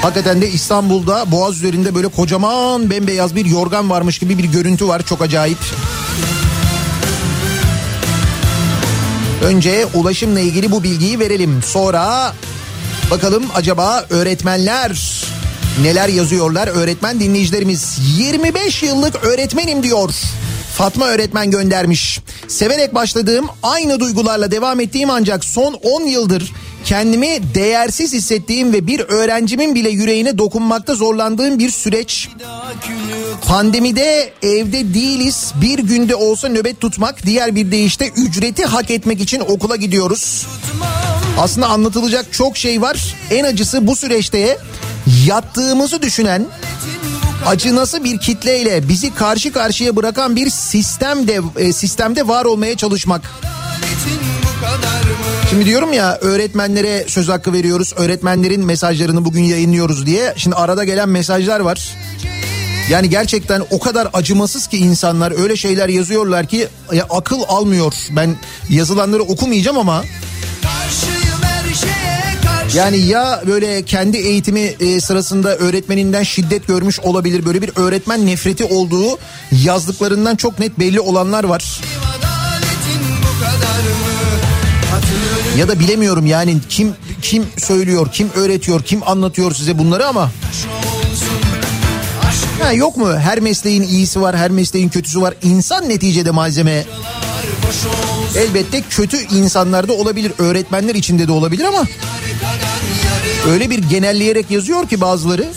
Hakikaten de İstanbul'da Boğaz üzerinde böyle kocaman bembeyaz bir yorgan varmış gibi bir görüntü var. Çok acayip. Önce ulaşımla ilgili bu bilgiyi verelim. Sonra bakalım acaba öğretmenler neler yazıyorlar? Öğretmen dinleyicilerimiz 25 yıllık öğretmenim diyor. Fatma öğretmen göndermiş. Severek başladığım aynı duygularla devam ettiğim ancak son 10 yıldır kendimi değersiz hissettiğim ve bir öğrencimin bile yüreğine dokunmakta zorlandığım bir süreç. Pandemide evde değiliz. Bir günde olsa nöbet tutmak, diğer bir deyişle ücreti hak etmek için okula gidiyoruz. Aslında anlatılacak çok şey var. En acısı bu süreçte yattığımızı düşünen acınası bir kitleyle bizi karşı karşıya bırakan bir sistemde e, sistemde var olmaya çalışmak. Şimdi diyorum ya öğretmenlere söz hakkı veriyoruz. Öğretmenlerin mesajlarını bugün yayınlıyoruz diye. Şimdi arada gelen mesajlar var. Yani gerçekten o kadar acımasız ki insanlar öyle şeyler yazıyorlar ki ya akıl almıyor. Ben yazılanları okumayacağım ama yani ya böyle kendi eğitimi e, sırasında öğretmeninden şiddet görmüş olabilir. Böyle bir öğretmen nefreti olduğu yazdıklarından çok net belli olanlar var. Ya da bilemiyorum yani kim kim söylüyor, kim öğretiyor, kim anlatıyor size bunları ama Ha, yok mu? Her mesleğin iyisi var, her mesleğin kötüsü var. İnsan neticede malzeme. Elbette kötü insanlar da olabilir, öğretmenler içinde de olabilir ama öyle bir genelleyerek yazıyor ki bazıları.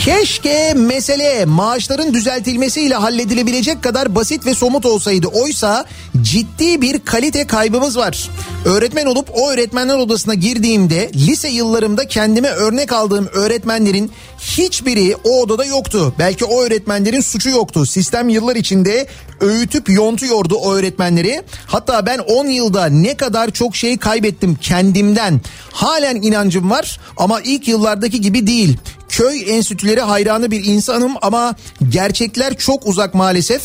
Keşke mesele maaşların düzeltilmesiyle halledilebilecek kadar basit ve somut olsaydı. Oysa ciddi bir kalite kaybımız var. Öğretmen olup o öğretmenler odasına girdiğimde lise yıllarımda kendime örnek aldığım öğretmenlerin hiçbiri o odada yoktu. Belki o öğretmenlerin suçu yoktu. Sistem yıllar içinde öğütüp yontuyordu o öğretmenleri. Hatta ben 10 yılda ne kadar çok şey kaybettim kendimden. Halen inancım var ama ilk yıllardaki gibi değil. Köy enstitüleri hayranı bir insanım ama gerçekler çok uzak maalesef.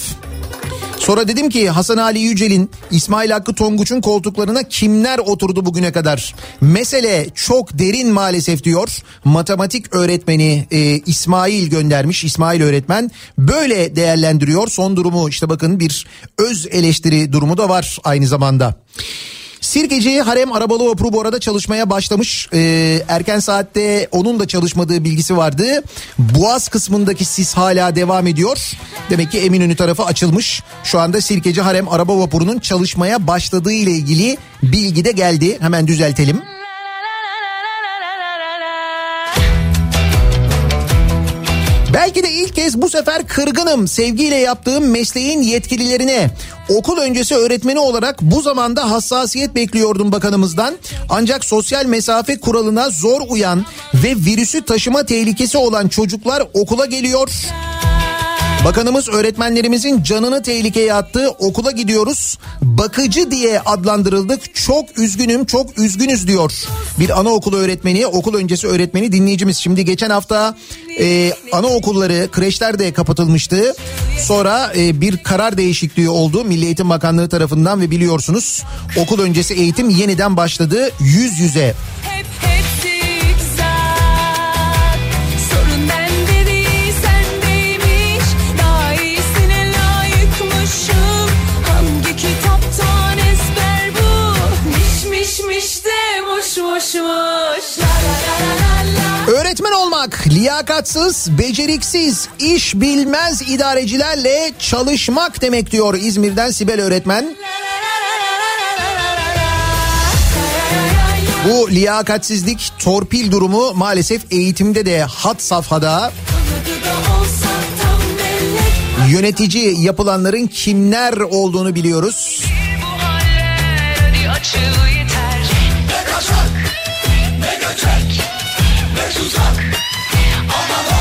Sonra dedim ki Hasan Ali Yücel'in, İsmail Hakkı Tonguç'un koltuklarına kimler oturdu bugüne kadar? Mesele çok derin maalesef diyor. Matematik öğretmeni e, İsmail göndermiş. İsmail öğretmen böyle değerlendiriyor. Son durumu işte bakın bir öz eleştiri durumu da var aynı zamanda. Sirkeci Harem Arabalı Vapuru bu arada çalışmaya başlamış. Ee, erken saatte onun da çalışmadığı bilgisi vardı. Boğaz kısmındaki sis hala devam ediyor. Demek ki Eminönü tarafı açılmış. Şu anda Sirkeci Harem Araba Vapuru'nun çalışmaya başladığı ile ilgili bilgi de geldi. Hemen düzeltelim. Belki de ilk kez bu sefer kırgınım sevgiyle yaptığım mesleğin yetkililerine. Okul öncesi öğretmeni olarak bu zamanda hassasiyet bekliyordum bakanımızdan. Ancak sosyal mesafe kuralına zor uyan ve virüsü taşıma tehlikesi olan çocuklar okula geliyor. Bakanımız öğretmenlerimizin canını tehlikeye attı. Okula gidiyoruz. Bakıcı diye adlandırıldık. Çok üzgünüm, çok üzgünüz diyor. Bir anaokulu öğretmeni, okul öncesi öğretmeni dinleyicimiz. Şimdi geçen hafta e, anaokulları, kreşler de kapatılmıştı. Sonra e, bir karar değişikliği oldu Milli Eğitim Bakanlığı tarafından ve biliyorsunuz okul öncesi eğitim yeniden başladı yüz yüze.
Hep hepsi Öğretmen
olmak liyakatsız, beceriksiz, iş bilmez idarecilerle çalışmak demek diyor İzmir'den Sibel öğretmen. Bu liyakatsizlik, torpil durumu maalesef eğitimde de hat safhada. Yönetici yapılanların kimler olduğunu biliyoruz.
Bir bu haller, kaçak ne göçek ne tuzak Ama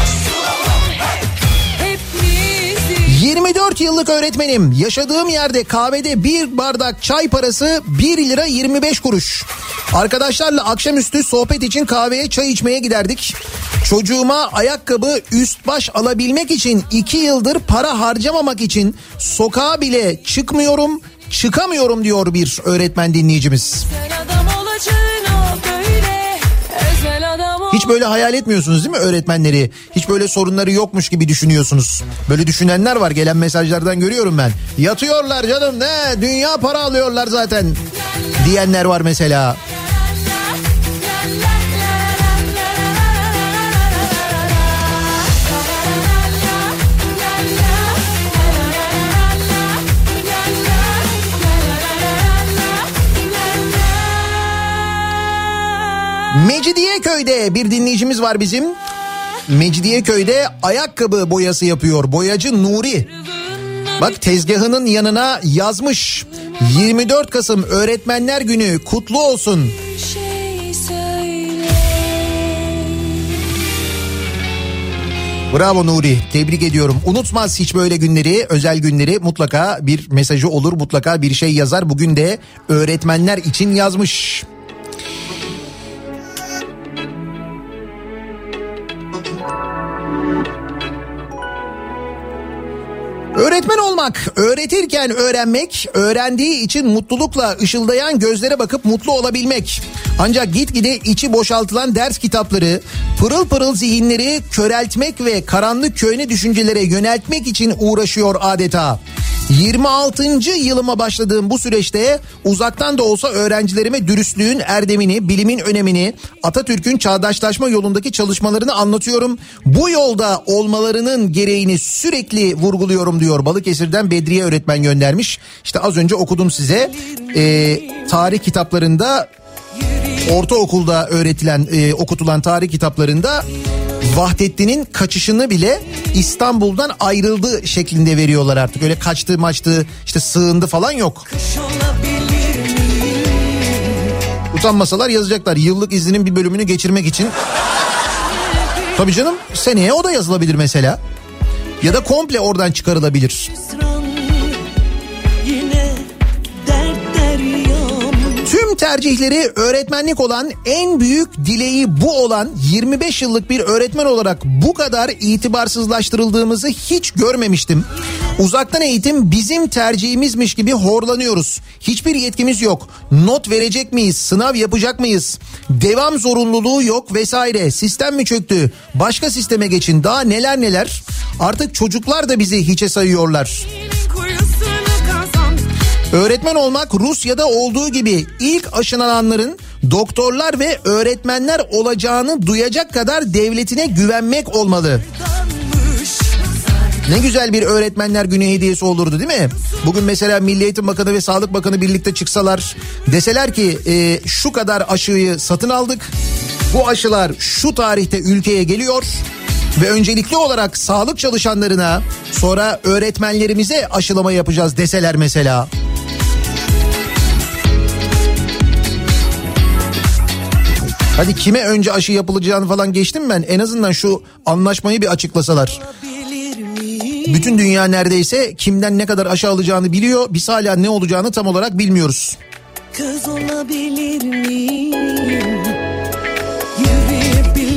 Hepimizi
24 yıllık öğretmenim. Yaşadığım yerde kahvede bir bardak çay parası 1 lira 25 kuruş. Arkadaşlarla akşamüstü sohbet için kahveye çay içmeye giderdik. Çocuğuma ayakkabı üst baş alabilmek için 2 yıldır para harcamamak için sokağa bile çıkmıyorum, çıkamıyorum diyor bir öğretmen dinleyicimiz.
Özel adam
Hiç böyle hayal etmiyorsunuz değil mi öğretmenleri? Hiç böyle sorunları yokmuş gibi düşünüyorsunuz. Böyle düşünenler var gelen mesajlardan görüyorum ben. Yatıyorlar canım ne dünya para alıyorlar zaten diyenler var mesela. Mecidiyeköy'de bir dinleyicimiz var bizim. Mecidiyeköy'de ayakkabı boyası yapıyor. Boyacı Nuri. Bak tezgahının yanına yazmış. 24 Kasım Öğretmenler Günü kutlu olsun. Bravo Nuri tebrik ediyorum. Unutmaz hiç böyle günleri özel günleri mutlaka bir mesajı olur mutlaka bir şey yazar. Bugün de öğretmenler için yazmış. Öğretmen olmak, öğretirken öğrenmek, öğrendiği için mutlulukla ışıldayan gözlere bakıp mutlu olabilmek. Ancak gitgide içi boşaltılan ders kitapları, pırıl pırıl zihinleri köreltmek ve karanlık köyne düşüncelere yöneltmek için uğraşıyor adeta. 26. yılıma başladığım bu süreçte uzaktan da olsa öğrencilerime dürüstlüğün erdemini, bilimin önemini, Atatürk'ün çağdaşlaşma yolundaki çalışmalarını anlatıyorum. Bu yolda olmalarının gereğini sürekli vurguluyorum diyor. Balıkesir'den Bedriye öğretmen göndermiş. İşte az önce okudum size. Ee, tarih kitaplarında ortaokulda öğretilen e, okutulan tarih kitaplarında Vahdettin'in kaçışını bile İstanbul'dan ayrıldı şeklinde veriyorlar artık. Öyle kaçtı maçtı işte sığındı falan yok. Utanmasalar yazacaklar yıllık izninin bir bölümünü geçirmek için. Tabii canım seneye o da yazılabilir mesela. Ya da komple oradan çıkarılabilir. Tercihleri öğretmenlik olan en büyük dileği bu olan 25 yıllık bir öğretmen olarak bu kadar itibarsızlaştırıldığımızı hiç görmemiştim. Uzaktan eğitim bizim tercihimizmiş gibi horlanıyoruz. Hiçbir yetkimiz yok. Not verecek miyiz? Sınav yapacak mıyız? Devam zorunluluğu yok vesaire. Sistem mi çöktü? Başka sisteme geçin. Daha neler neler. Artık çocuklar da bizi hiçe sayıyorlar. Öğretmen olmak Rusya'da olduğu gibi ilk aşılananların doktorlar ve öğretmenler olacağını duyacak kadar devletine güvenmek olmalı. Ne güzel bir öğretmenler günü hediyesi olurdu değil mi? Bugün mesela Milli Eğitim Bakanı ve Sağlık Bakanı birlikte çıksalar deseler ki e, şu kadar aşıyı satın aldık. Bu aşılar şu tarihte ülkeye geliyor ve öncelikli olarak sağlık çalışanlarına sonra öğretmenlerimize aşılama yapacağız deseler mesela. Hadi kime önce aşı yapılacağını falan geçtim ben. En azından şu anlaşmayı bir açıklasalar. Bütün dünya neredeyse kimden ne kadar aşı alacağını biliyor. Biz hala ne olacağını tam olarak bilmiyoruz.
Kız olabilir miyim?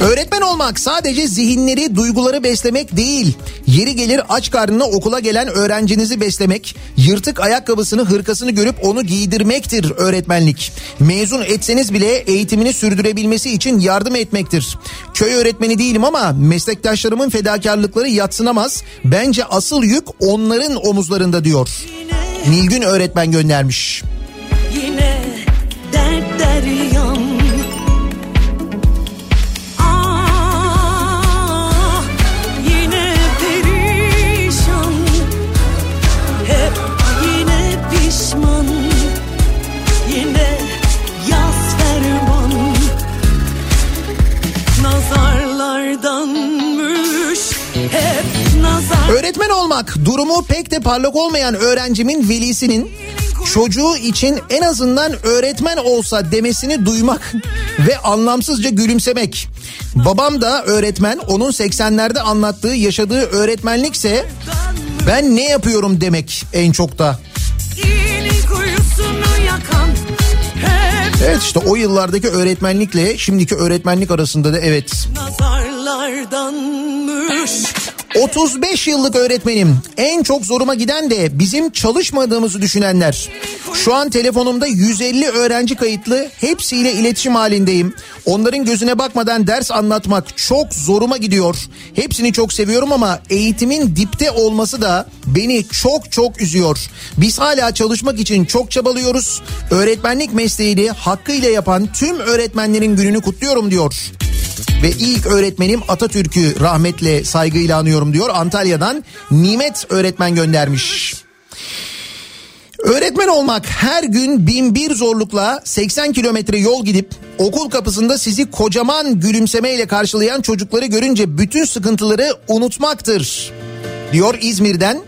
Öğretmen olmak sadece zihinleri, duyguları beslemek değil. Yeri gelir aç karnına okula gelen öğrencinizi beslemek, yırtık ayakkabısını, hırkasını görüp onu giydirmektir öğretmenlik. Mezun etseniz bile eğitimini sürdürebilmesi için yardım etmektir. Köy öğretmeni değilim ama meslektaşlarımın fedakarlıkları yatsınamaz. Bence asıl yük onların omuzlarında diyor. Nilgün öğretmen göndermiş.
yine dert deryam
Öğretmen olmak durumu pek de parlak olmayan öğrencimin velisinin çocuğu için en azından öğretmen olsa demesini duymak ve anlamsızca gülümsemek. Babam da öğretmen onun 80'lerde anlattığı yaşadığı öğretmenlikse ben ne yapıyorum demek en çok da. Evet işte o yıllardaki öğretmenlikle şimdiki öğretmenlik arasında da evet
nazarlardanmış.
35 yıllık öğretmenim. En çok zoruma giden de bizim çalışmadığımızı düşünenler. Şu an telefonumda 150 öğrenci kayıtlı. Hepsiyle iletişim halindeyim. Onların gözüne bakmadan ders anlatmak çok zoruma gidiyor. Hepsini çok seviyorum ama eğitimin dipte olması da beni çok çok üzüyor. Biz hala çalışmak için çok çabalıyoruz. Öğretmenlik mesleğini hakkıyla yapan tüm öğretmenlerin gününü kutluyorum diyor. Ve ilk öğretmenim Atatürk'ü rahmetle saygıyla anıyorum diyor. Antalya'dan Nimet öğretmen göndermiş. Öğretmen olmak her gün bin bir zorlukla 80 kilometre yol gidip okul kapısında sizi kocaman gülümsemeyle karşılayan çocukları görünce bütün sıkıntıları unutmaktır. Diyor İzmir'den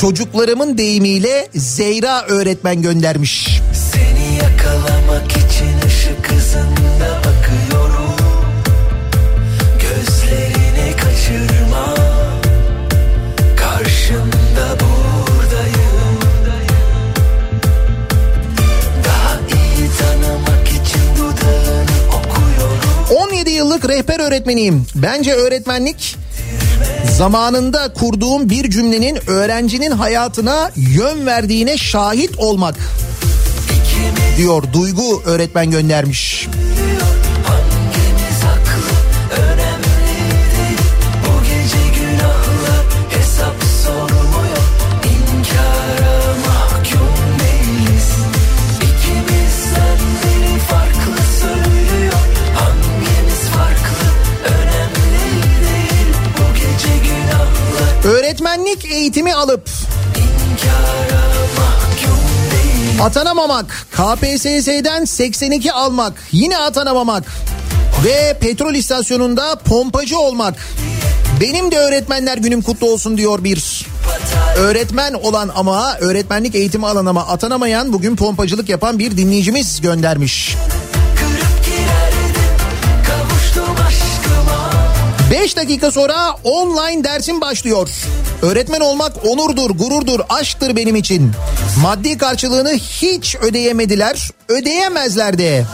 çocuklarımın deyimiyle Zeyra öğretmen göndermiş.
Seni yakalamak için ışık hızında
yıllık rehber öğretmeniyim. Bence öğretmenlik zamanında kurduğum bir cümlenin öğrencinin hayatına yön verdiğine şahit olmak diyor Duygu öğretmen göndermiş.
Hangimiz
Öğretmenlik eğitimi alıp atanamamak, KPSS'den 82 almak, yine atanamamak ve petrol istasyonunda pompacı olmak. Benim de öğretmenler günüm kutlu olsun diyor bir öğretmen olan ama öğretmenlik eğitimi alan ama atanamayan bugün pompacılık yapan bir dinleyicimiz göndermiş.
Kırıp girerdim kavuştum aşkıma
5 dakika sonra online dersim başlıyor. Öğretmen olmak onurdur, gururdur, aşktır benim için. Maddi karşılığını hiç ödeyemediler, ödeyemezler de.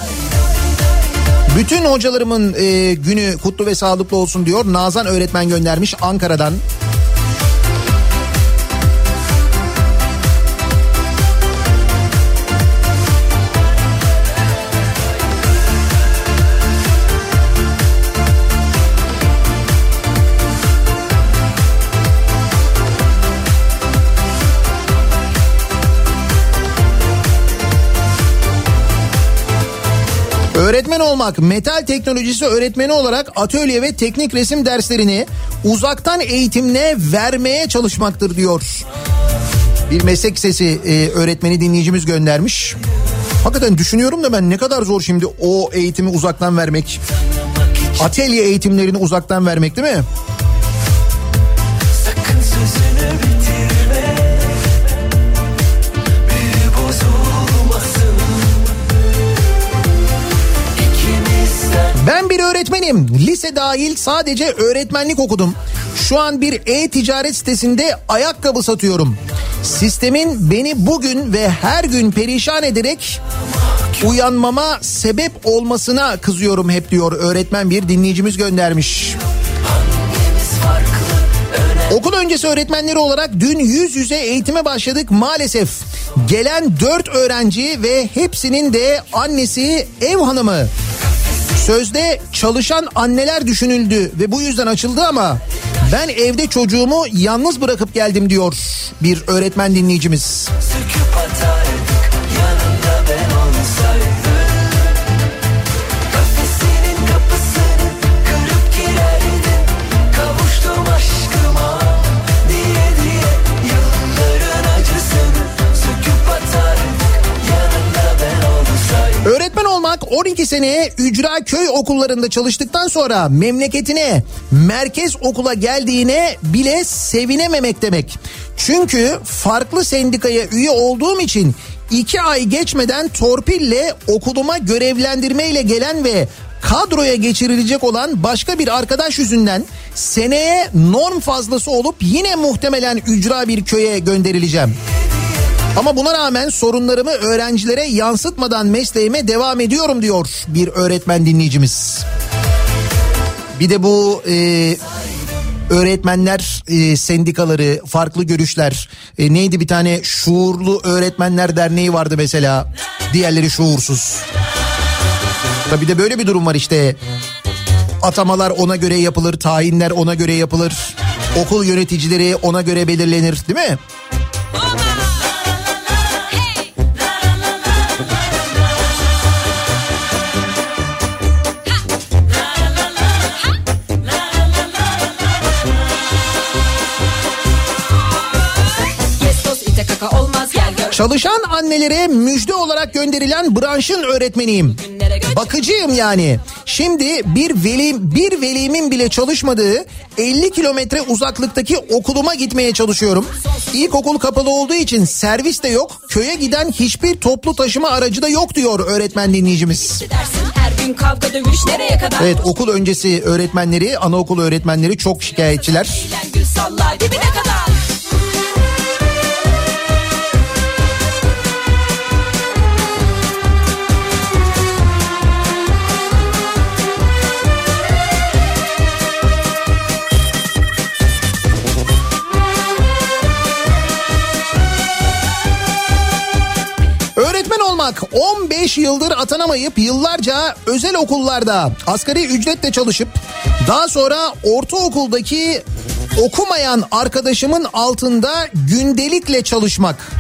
Bütün hocalarımın e, günü kutlu ve sağlıklı olsun diyor. Nazan öğretmen göndermiş Ankara'dan. Öğretmen olmak, metal teknolojisi öğretmeni olarak atölye ve teknik resim derslerini uzaktan eğitimle vermeye çalışmaktır diyor. Bir meslek sesi e, öğretmeni dinleyicimiz göndermiş. Hakikaten düşünüyorum da ben ne kadar zor şimdi o eğitimi uzaktan vermek. Atölye eğitimlerini uzaktan vermek değil mi?
Sakın sözünü
öğretmenim. Lise dahil sadece öğretmenlik okudum. Şu an bir e-ticaret sitesinde ayakkabı satıyorum. Sistemin beni bugün ve her gün perişan ederek uyanmama sebep olmasına kızıyorum hep diyor öğretmen bir dinleyicimiz göndermiş. Okul öncesi öğretmenleri olarak dün yüz yüze eğitime başladık maalesef. Gelen dört öğrenci ve hepsinin de annesi ev hanımı. Sözde çalışan anneler düşünüldü ve bu yüzden açıldı ama ben evde çocuğumu yalnız bırakıp geldim diyor bir öğretmen dinleyicimiz.
Söküp atardık
12 sene ücra köy okullarında çalıştıktan sonra memleketine merkez okula geldiğine bile sevinememek demek. Çünkü farklı sendikaya üye olduğum için iki ay geçmeden torpille okuluma görevlendirmeyle gelen ve kadroya geçirilecek olan başka bir arkadaş yüzünden seneye norm fazlası olup yine muhtemelen ücra bir köye gönderileceğim. Ama buna rağmen sorunlarımı öğrencilere yansıtmadan mesleğime devam ediyorum diyor bir öğretmen dinleyicimiz. Bir de bu e, öğretmenler e, sendikaları, farklı görüşler. E, neydi bir tane şuurlu öğretmenler derneği vardı mesela. Diğerleri şuursuz. Tabii de böyle bir durum var işte. Atamalar ona göre yapılır, tayinler ona göre yapılır. Okul yöneticileri ona göre belirlenir değil mi? Çalışan annelere müjde olarak gönderilen branşın öğretmeniyim. Bakıcıyım yani. Şimdi bir veli bir velimin bile çalışmadığı 50 kilometre uzaklıktaki okuluma gitmeye çalışıyorum. İlkokul kapalı olduğu için servis de yok. Köye giden hiçbir toplu taşıma aracı da yok diyor öğretmen dinleyicimiz. Evet okul öncesi öğretmenleri, anaokul öğretmenleri çok şikayetçiler.
Dibine kadar
Olmak 15 yıldır atanamayıp yıllarca özel okullarda asgari ücretle çalışıp daha sonra ortaokuldaki okumayan arkadaşımın altında gündelikle çalışmak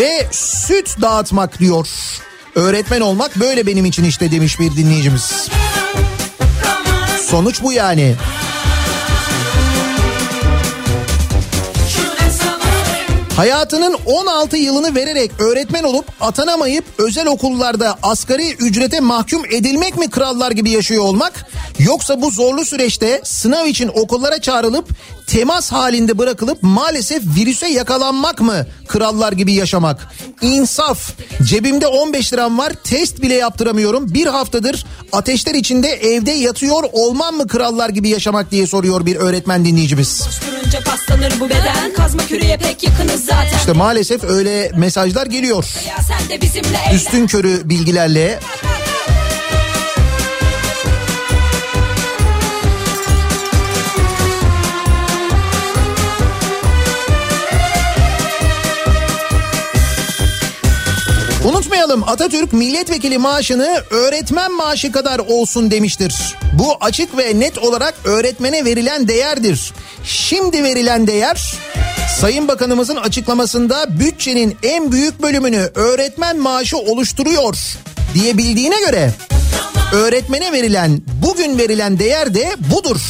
ve süt dağıtmak diyor. Öğretmen olmak böyle benim için işte demiş bir dinleyicimiz. Sonuç bu yani. Hayatının 16 yılını vererek öğretmen olup atanamayıp özel okullarda asgari ücrete mahkum edilmek mi krallar gibi yaşıyor olmak? Yoksa bu zorlu süreçte sınav için okullara çağrılıp temas halinde bırakılıp maalesef virüse yakalanmak mı krallar gibi yaşamak? İnsaf. Cebimde 15 liram var test bile yaptıramıyorum. Bir haftadır ateşler içinde evde yatıyor olmam mı krallar gibi yaşamak diye soruyor bir öğretmen dinleyicimiz.
Durunca paslanır bu beden Kazma küreye pek yakınız zaten
İşte maalesef öyle mesajlar geliyor. Üstün körü bilgilerle. Unutmayalım Atatürk milletvekili maaşını öğretmen maaşı kadar olsun demiştir. Bu açık ve net olarak öğretmene verilen değerdir. Şimdi verilen değer Sayın Bakanımızın açıklamasında bütçenin en büyük bölümünü öğretmen maaşı oluşturuyor diyebildiğine göre öğretmene verilen bugün verilen değer de budur.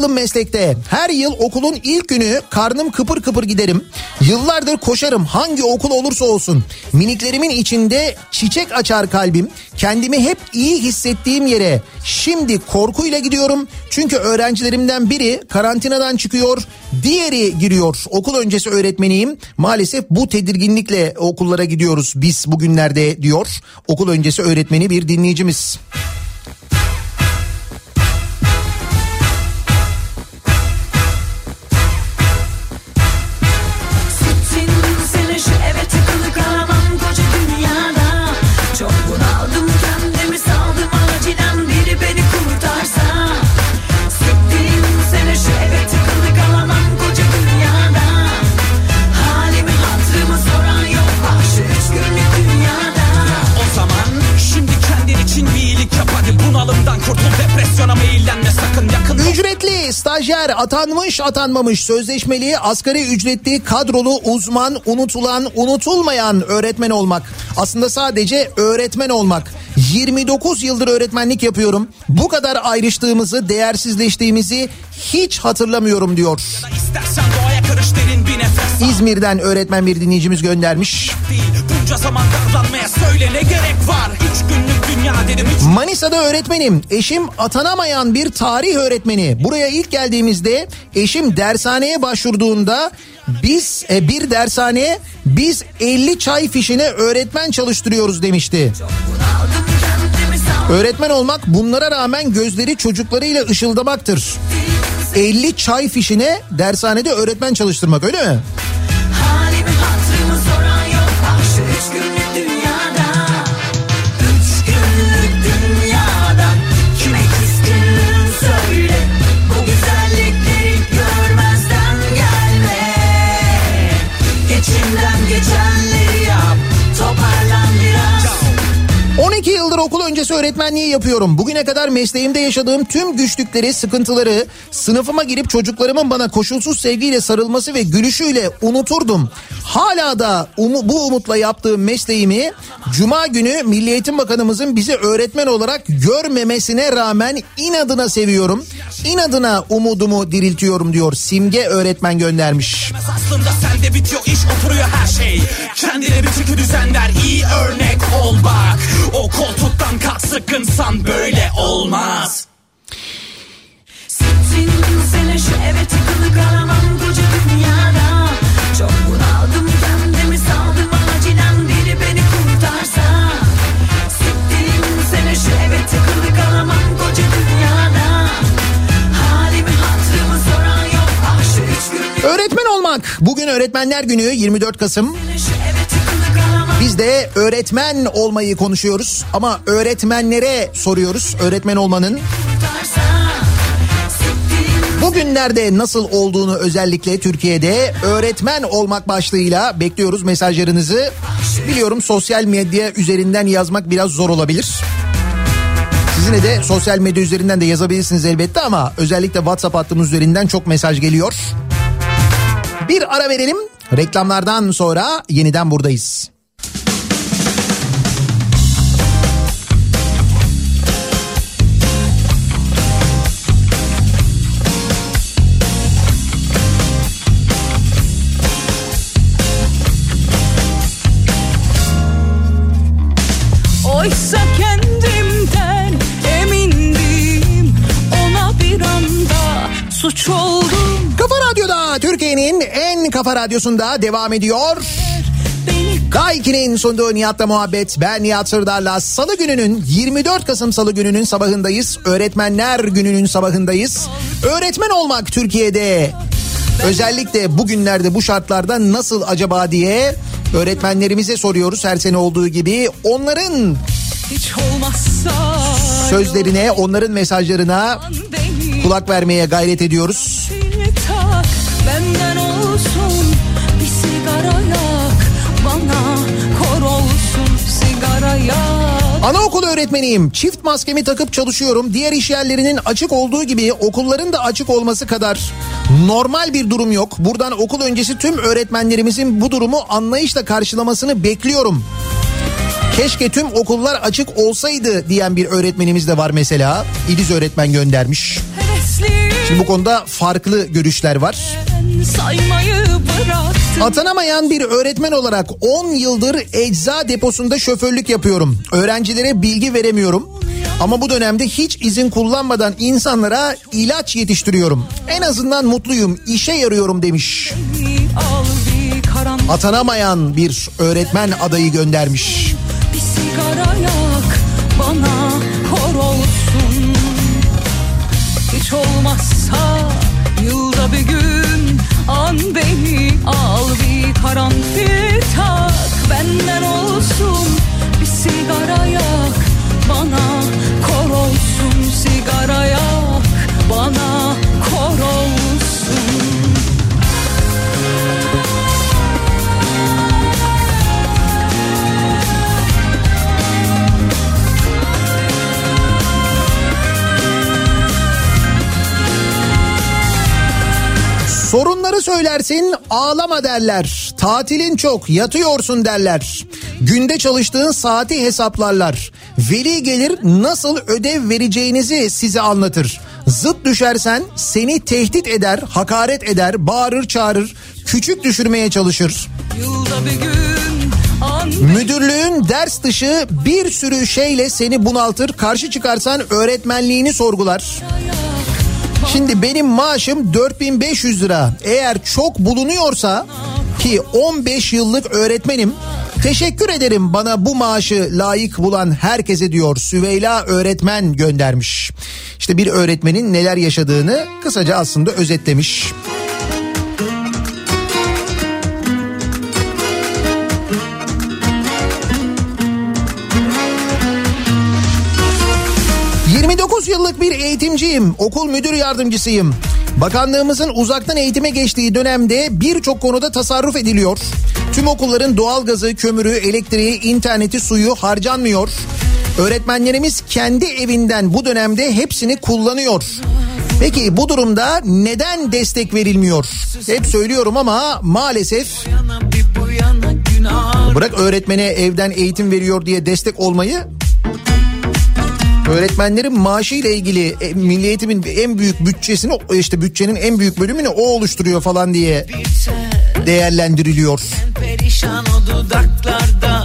Yılım meslekte. Her yıl okulun ilk günü karnım kıpır kıpır giderim. Yıllardır koşarım hangi okul olursa olsun. Miniklerimin içinde çiçek açar kalbim. Kendimi hep iyi hissettiğim yere şimdi korkuyla gidiyorum. Çünkü öğrencilerimden biri karantinadan çıkıyor, diğeri giriyor. Okul öncesi öğretmeniyim. Maalesef bu tedirginlikle okullara gidiyoruz biz bugünlerde diyor. Okul öncesi öğretmeni bir dinleyicimiz. Atanmış, atanmamış, sözleşmeli, asgari ücretli, kadrolu, uzman, unutulan, unutulmayan öğretmen olmak. Aslında sadece öğretmen olmak. 29 yıldır öğretmenlik yapıyorum. Bu kadar ayrıştığımızı, değersizleştiğimizi hiç hatırlamıyorum diyor. İzmir'den öğretmen bir dinleyicimiz göndermiş.
Bunca zaman darlanmaya söyle ne gerek var Üç günlük dünya dedim üç
Manisa'da öğretmenim. Eşim atanamayan bir tarih öğretmeni. Buraya ilk geldiğimizde eşim dershaneye başvurduğunda biz e, bir dershaneye biz 50 çay fişine öğretmen çalıştırıyoruz demişti. Öğretmen olmak bunlara rağmen gözleri çocuklarıyla ışıldamaktır. 50 çay fişine dershanede öğretmen çalıştırmak öyle mi? Okul öncesi öğretmenliği yapıyorum. Bugüne kadar mesleğimde yaşadığım tüm güçlükleri, sıkıntıları sınıfıma girip çocuklarımın bana koşulsuz sevgiyle sarılması ve gülüşüyle unuturdum. Hala da umu- bu umutla yaptığım mesleğimi Cuma günü Milli Eğitim Bakanımızın bizi öğretmen olarak görmemesine rağmen inadına seviyorum. İnadına umudumu diriltiyorum diyor Simge öğretmen göndermiş.
Aslında sende bitiyor iş oturuyor her şey. Kendine bir çeki düzenler iyi örnek ol bak. O koltuktan kalk sıkınsan böyle olmaz.
Sittin sene şu eve tıkılı kalamam koca dünyada
Olmak. Bugün Öğretmenler Günü 24 Kasım. Biz de öğretmen olmayı konuşuyoruz ama öğretmenlere soruyoruz öğretmen olmanın bugünlerde nasıl olduğunu özellikle Türkiye'de öğretmen olmak başlığıyla bekliyoruz mesajlarınızı. Biliyorum sosyal medya üzerinden yazmak biraz zor olabilir. Sizine de sosyal medya üzerinden de yazabilirsiniz elbette ama özellikle WhatsApp hattımız üzerinden çok mesaj geliyor. Bir ara verelim. Reklamlardan sonra yeniden buradayız.
Oysa kendimden emindim Ona bir anda suç oldum
Kafa Radyo'da Türkiye'nin en kafa radyosunda devam ediyor.
Beni
Gayki'nin sunduğu Nihat'la muhabbet. Ben Nihat Sırdar'la Salı gününün 24 Kasım Salı gününün sabahındayız. Öğretmenler gününün sabahındayız. Öğretmen olmak Türkiye'de özellikle bugünlerde bu şartlarda nasıl acaba diye öğretmenlerimize soruyoruz her sene olduğu gibi. Onların
hiç olmazsa
sözlerine, onların mesajlarına kulak vermeye gayret ediyoruz.
Benden olsun bir sigara yak Bana kor olsun sigara yak
Anaokulu öğretmeniyim. Çift maskemi takıp çalışıyorum. Diğer iş yerlerinin açık olduğu gibi okulların da açık olması kadar normal bir durum yok. Buradan okul öncesi tüm öğretmenlerimizin bu durumu anlayışla karşılamasını bekliyorum. Keşke tüm okullar açık olsaydı diyen bir öğretmenimiz de var mesela. İdiz öğretmen göndermiş. Şimdi bu konuda farklı görüşler var.
Saymayı bıraktım
Atanamayan bir öğretmen olarak 10 yıldır ecza deposunda şoförlük yapıyorum. Öğrencilere bilgi veremiyorum. Ama bu dönemde hiç izin kullanmadan insanlara ilaç yetiştiriyorum. En azından mutluyum, işe yarıyorum demiş. Atanamayan bir öğretmen adayı göndermiş.
Bir sigara yak bana bir karanfil
Sorunları söylersin ağlama derler. Tatilin çok yatıyorsun derler. Günde çalıştığın saati hesaplarlar. Veli gelir nasıl ödev vereceğinizi size anlatır. Zıt düşersen seni tehdit eder, hakaret eder, bağırır çağırır, küçük düşürmeye çalışır.
Gün
Müdürlüğün ders dışı bir sürü şeyle seni bunaltır. Karşı çıkarsan öğretmenliğini sorgular. Şimdi benim maaşım 4500 lira. Eğer çok bulunuyorsa ki 15 yıllık öğretmenim teşekkür ederim bana bu maaşı layık bulan herkese diyor Süveyla öğretmen göndermiş. İşte bir öğretmenin neler yaşadığını kısaca aslında özetlemiş. Eğitimciyim. Okul müdür yardımcısıyım. Bakanlığımızın uzaktan eğitime geçtiği dönemde birçok konuda tasarruf ediliyor. Tüm okulların doğalgazı, kömürü, elektriği, interneti, suyu harcanmıyor. Öğretmenlerimiz kendi evinden bu dönemde hepsini kullanıyor. Peki bu durumda neden destek verilmiyor? Hep söylüyorum ama maalesef Bırak öğretmene evden eğitim veriyor diye destek olmayı. Öğretmenlerin maaşı ile ilgili e, Milli Eğitim'in en büyük bütçesini işte bütçenin en büyük bölümünü o oluşturuyor falan diye değerlendiriliyor.
Perişan o dudaklarda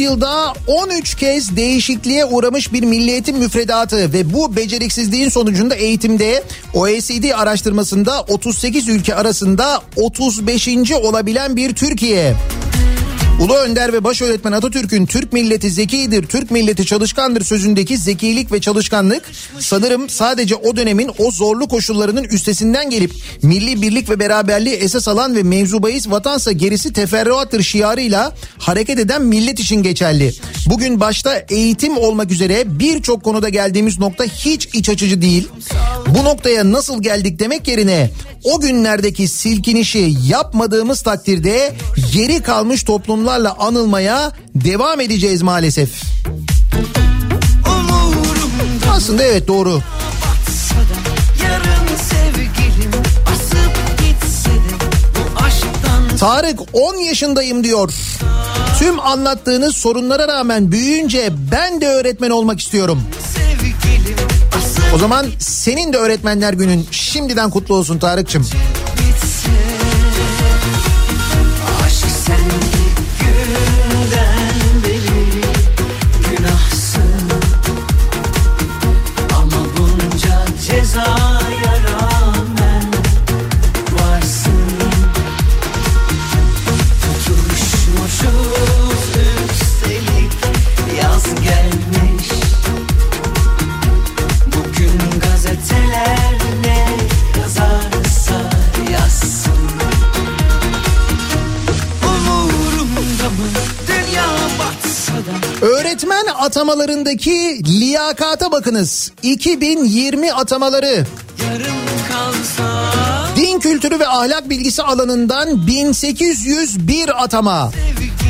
yılda 13 kez değişikliğe uğramış bir Milli Eğitim müfredatı ve bu beceriksizliğin sonucunda eğitimde OECD araştırmasında 38 ülke arasında 35. olabilen bir Türkiye. Ulu Önder ve baş öğretmen Atatürk'ün Türk milleti zekidir, Türk milleti çalışkandır sözündeki zekilik ve çalışkanlık sanırım sadece o dönemin o zorlu koşullarının üstesinden gelip milli birlik ve beraberliği esas alan ve mevzubayız vatansa gerisi teferruattır şiarıyla hareket eden millet için geçerli. Bugün başta eğitim olmak üzere birçok konuda geldiğimiz nokta hiç iç açıcı değil. Bu noktaya nasıl geldik demek yerine o günlerdeki silkinişi yapmadığımız takdirde geri kalmış toplumlarla anılmaya devam edeceğiz maalesef. Aslında evet doğru. Tarık 10 yaşındayım diyor. Tüm anlattığınız sorunlara rağmen büyüyünce ben de öğretmen olmak istiyorum. O zaman senin de öğretmenler günün şimdiden kutlu olsun Tarık'cığım. Atamalarındaki liyakata bakınız. 2020 atamaları. Din kültürü ve ahlak bilgisi alanından 1801 atama.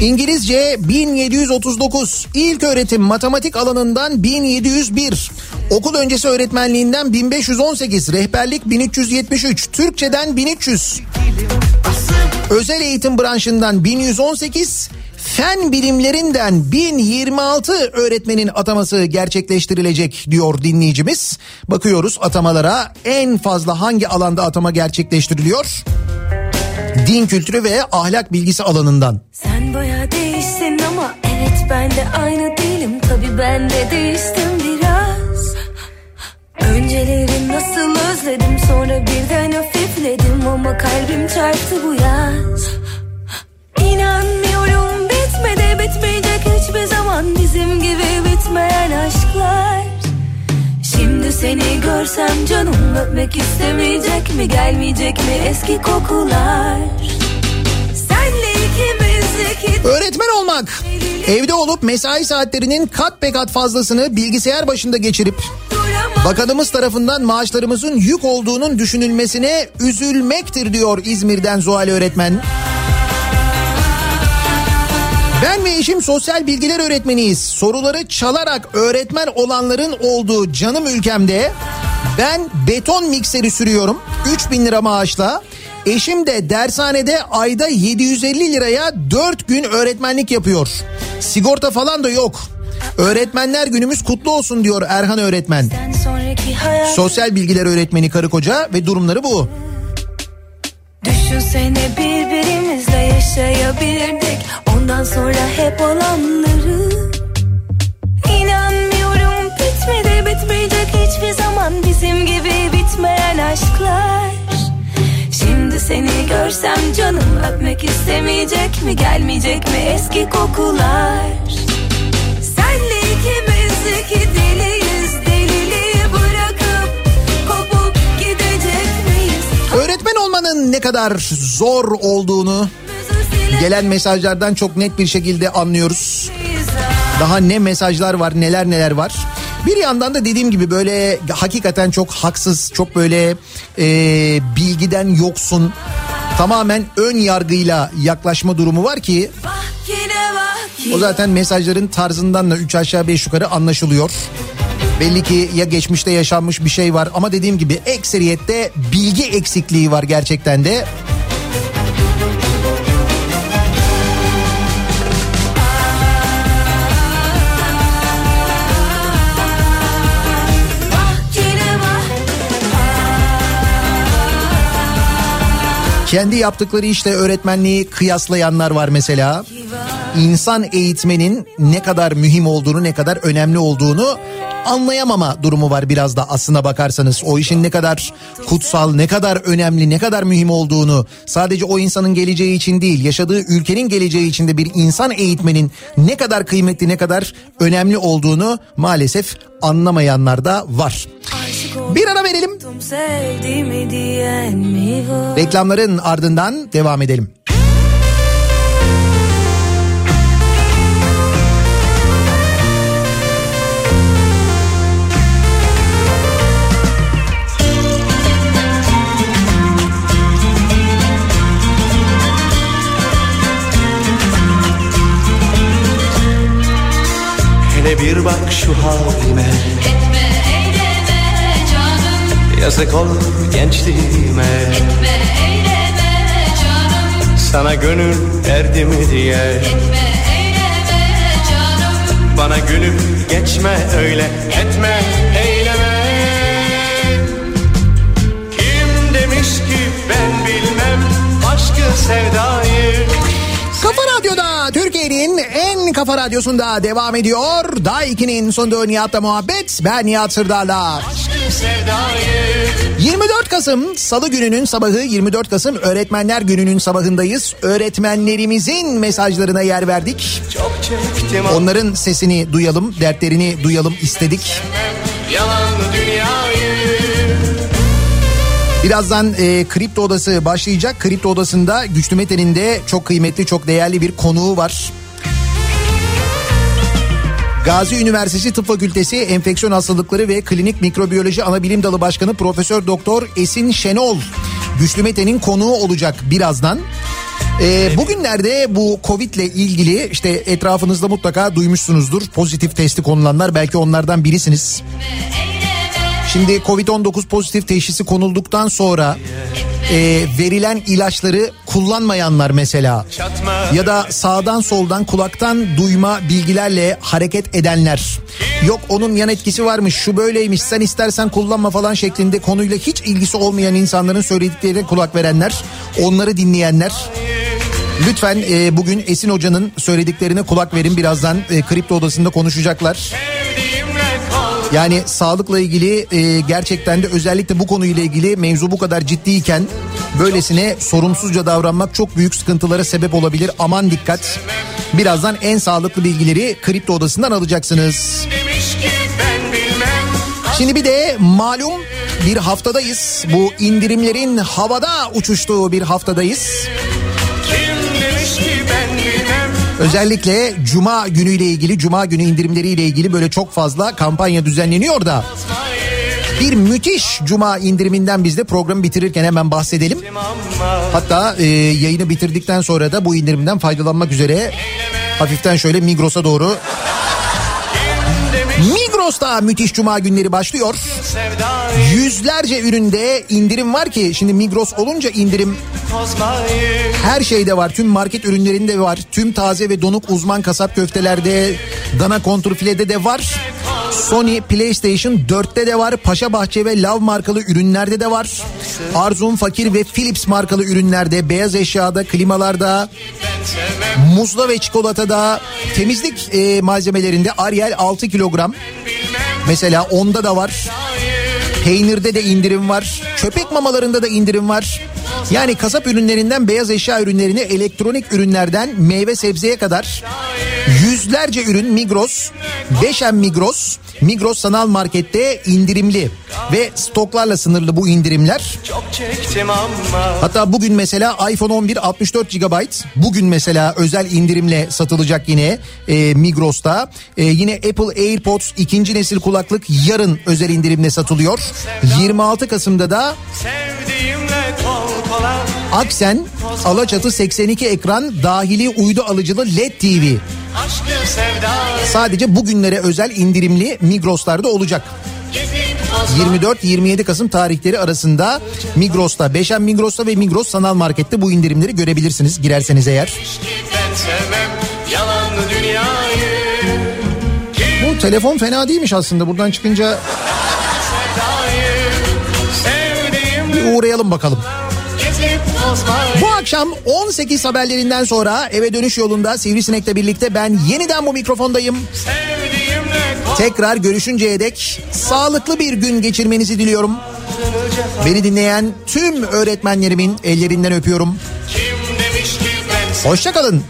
İngilizce 1739, ilk öğretim matematik alanından 1701, okul öncesi öğretmenliğinden 1518, rehberlik 1373, Türkçeden 1300, özel eğitim branşından 1118, fen bilimlerinden 1026 öğretmenin ataması gerçekleştirilecek diyor dinleyicimiz. Bakıyoruz atamalara en fazla hangi alanda atama gerçekleştiriliyor? Din kültürü ve ahlak bilgisi alanından.
Sen baya değişsin ama evet ben de aynı değilim tabi ben de değiştim biraz Önceleri nasıl özledim sonra birden hafifledim ama kalbim çarptı bu yaz İnanmıyorum bitmedi bitmeyecek hiçbir zaman. Bizim gibi bitmeyen aşklar. Şimdi seni görsem canım öpmek istemeyecek mi gelmeyecek mi eski kokular? Senle
Öğretmen olmak. Evde olup mesai saatlerinin kat be kat fazlasını bilgisayar başında geçirip bakanımız tarafından maaşlarımızın yük olduğunun düşünülmesine üzülmektir diyor İzmir'den Zuhal öğretmen. Ben ve eşim sosyal bilgiler öğretmeniyiz. Soruları çalarak öğretmen olanların olduğu canım ülkemde ben beton mikseri sürüyorum 3000 lira maaşla. Eşim de dershanede ayda 750 liraya 4 gün öğretmenlik yapıyor. Sigorta falan da yok. Öğretmenler günümüz kutlu olsun diyor Erhan öğretmen. Sosyal bilgiler öğretmeni karı koca ve durumları bu.
Düşünsene birbirimizle yaşayabilirdik Ondan sonra hep olanları İnanmıyorum bitmedi bitmeyecek hiçbir zaman. Bizim gibi bitmeyen aşklar. Şimdi seni görsem canım öpmek istemeyecek mi Gelmeyecek mi eski kokular? Senle ikimizdeki deliyiz Deliliği bırakıp kopup gidecek miyiz?
Öğretmen olmanın ne kadar zor olduğunu gelen mesajlardan çok net bir şekilde anlıyoruz. Daha ne mesajlar var neler neler var. Bir yandan da dediğim gibi böyle hakikaten çok haksız çok böyle e, bilgiden yoksun tamamen ön yargıyla yaklaşma durumu var ki o zaten mesajların tarzından da 3 aşağı 5 yukarı anlaşılıyor. Belli ki ya geçmişte yaşanmış bir şey var ama dediğim gibi ekseriyette bilgi eksikliği var gerçekten de. Kendi yaptıkları işte öğretmenliği kıyaslayanlar var mesela. İnsan eğitmenin ne kadar mühim olduğunu, ne kadar önemli olduğunu anlayamama durumu var biraz da aslına bakarsanız. O işin ne kadar kutsal, ne kadar önemli, ne kadar mühim olduğunu sadece o insanın geleceği için değil, yaşadığı ülkenin geleceği için de bir insan eğitmenin ne kadar kıymetli, ne kadar önemli olduğunu maalesef anlamayanlar da var.
Oldum
Bir ara verelim. Reklamların ardından devam edelim.
Hele bir bak şu halime Yazık olur gençliğime
Etme eyleme canım
Sana gönül erdi mi diye
Etme eyleme canım
Bana gülüp geçme öyle Etme eyleme Kim demiş ki ben bilmem Aşkı sevdayı
Kafa Radyo'da Türkiye'nin en kafa radyosunda devam ediyor. Daha 2'nin sonunda Nihat'la muhabbet. Ben Nihat Sırdar'la.
Aşkı sevdayı
24 Kasım Salı gününün sabahı 24 Kasım Öğretmenler Günü'nün sabahındayız. Öğretmenlerimizin mesajlarına yer verdik. Onların sesini duyalım, dertlerini duyalım istedik.
yalan dünyayı
Birazdan e, Kripto Odası başlayacak. Kripto Odası'nda Güçlü Mete'nin de çok kıymetli, çok değerli bir konuğu var. Gazi Üniversitesi Tıp Fakültesi Enfeksiyon Hastalıkları ve Klinik Mikrobiyoloji Anabilim Dalı Başkanı Profesör Doktor Esin Şenol Güçlü Mete'nin konuğu olacak birazdan. Ee, bugünlerde bu Covid ile ilgili işte etrafınızda mutlaka duymuşsunuzdur. Pozitif testi konulanlar belki onlardan birisiniz. Şimdi Covid-19 pozitif teşhisi konulduktan sonra e, verilen ilaçları kullanmayanlar mesela ya da sağdan soldan kulaktan duyma bilgilerle hareket edenler. Yok onun yan etkisi varmış şu böyleymiş sen istersen kullanma falan şeklinde konuyla hiç ilgisi olmayan insanların söylediklerine kulak verenler onları dinleyenler Lütfen e, bugün Esin Hoca'nın söylediklerine kulak verin. Birazdan e, kripto odasında konuşacaklar. Yani sağlıkla ilgili e, gerçekten de özellikle bu konuyla ilgili mevzu bu kadar ciddiyken böylesine sorumsuzca davranmak çok büyük sıkıntılara sebep olabilir. Aman dikkat. Birazdan en sağlıklı bilgileri kripto odasından alacaksınız. Şimdi bir de malum bir haftadayız. Bu indirimlerin havada uçuştuğu bir haftadayız. Özellikle cuma günüyle ilgili, cuma günü indirimleriyle ilgili böyle çok fazla kampanya düzenleniyor da bir müthiş cuma indiriminden biz de programı bitirirken hemen bahsedelim. Hatta e, yayını bitirdikten sonra da bu indirimden faydalanmak üzere hafiften şöyle Migros'a doğru Migros'ta müthiş cuma günleri başlıyor. Yüzlerce üründe indirim var ki şimdi Migros olunca indirim her şeyde var. Tüm market ürünlerinde var. Tüm taze ve donuk uzman kasap köftelerde, dana kontrfilede de var. Sony PlayStation 4'te de var. Paşa Bahçe ve Lav markalı ürünlerde de var. Arzum Fakir ve Philips markalı ürünlerde, beyaz eşyada, klimalarda, muzla ve çikolatada, temizlik e, malzemelerinde Ariel 6 kilogram. Mesela onda da var. Peynirde de indirim var. Köpek mamalarında da indirim var. Yani kasap ürünlerinden beyaz eşya ürünlerine, elektronik ürünlerden meyve sebzeye kadar yüzlerce ürün Migros, Beşen Migros, Migros Sanal Market'te indirimli ve stoklarla sınırlı bu indirimler. Hatta bugün mesela iPhone 11 64 GB bugün mesela özel indirimle satılacak yine e, Migros'ta. E, yine Apple AirPods ikinci nesil kulaklık yarın özel indirimle satılıyor. 26 Kasım'da da Aksen Alaçatı 82 ekran dahili uydu alıcılı LED TV sadece bugünlere özel indirimli Migros'larda olacak.
gezip kozmayı
24-27 Kasım tarihleri arasında Migros'ta, Beşen Migros'ta ve Migros Sanal Market'te bu indirimleri görebilirsiniz girerseniz eğer. Bu telefon fena değilmiş aslında buradan çıkınca bir uğrayalım bakalım. Bu akşam 18 haberlerinden sonra eve dönüş yolunda Sivrisinek'le birlikte ben yeniden bu mikrofondayım. Tekrar görüşünceye dek sağlıklı bir gün geçirmenizi diliyorum. Beni dinleyen tüm öğretmenlerimin ellerinden öpüyorum.
kim demiş ki ben
Hoşçakalın.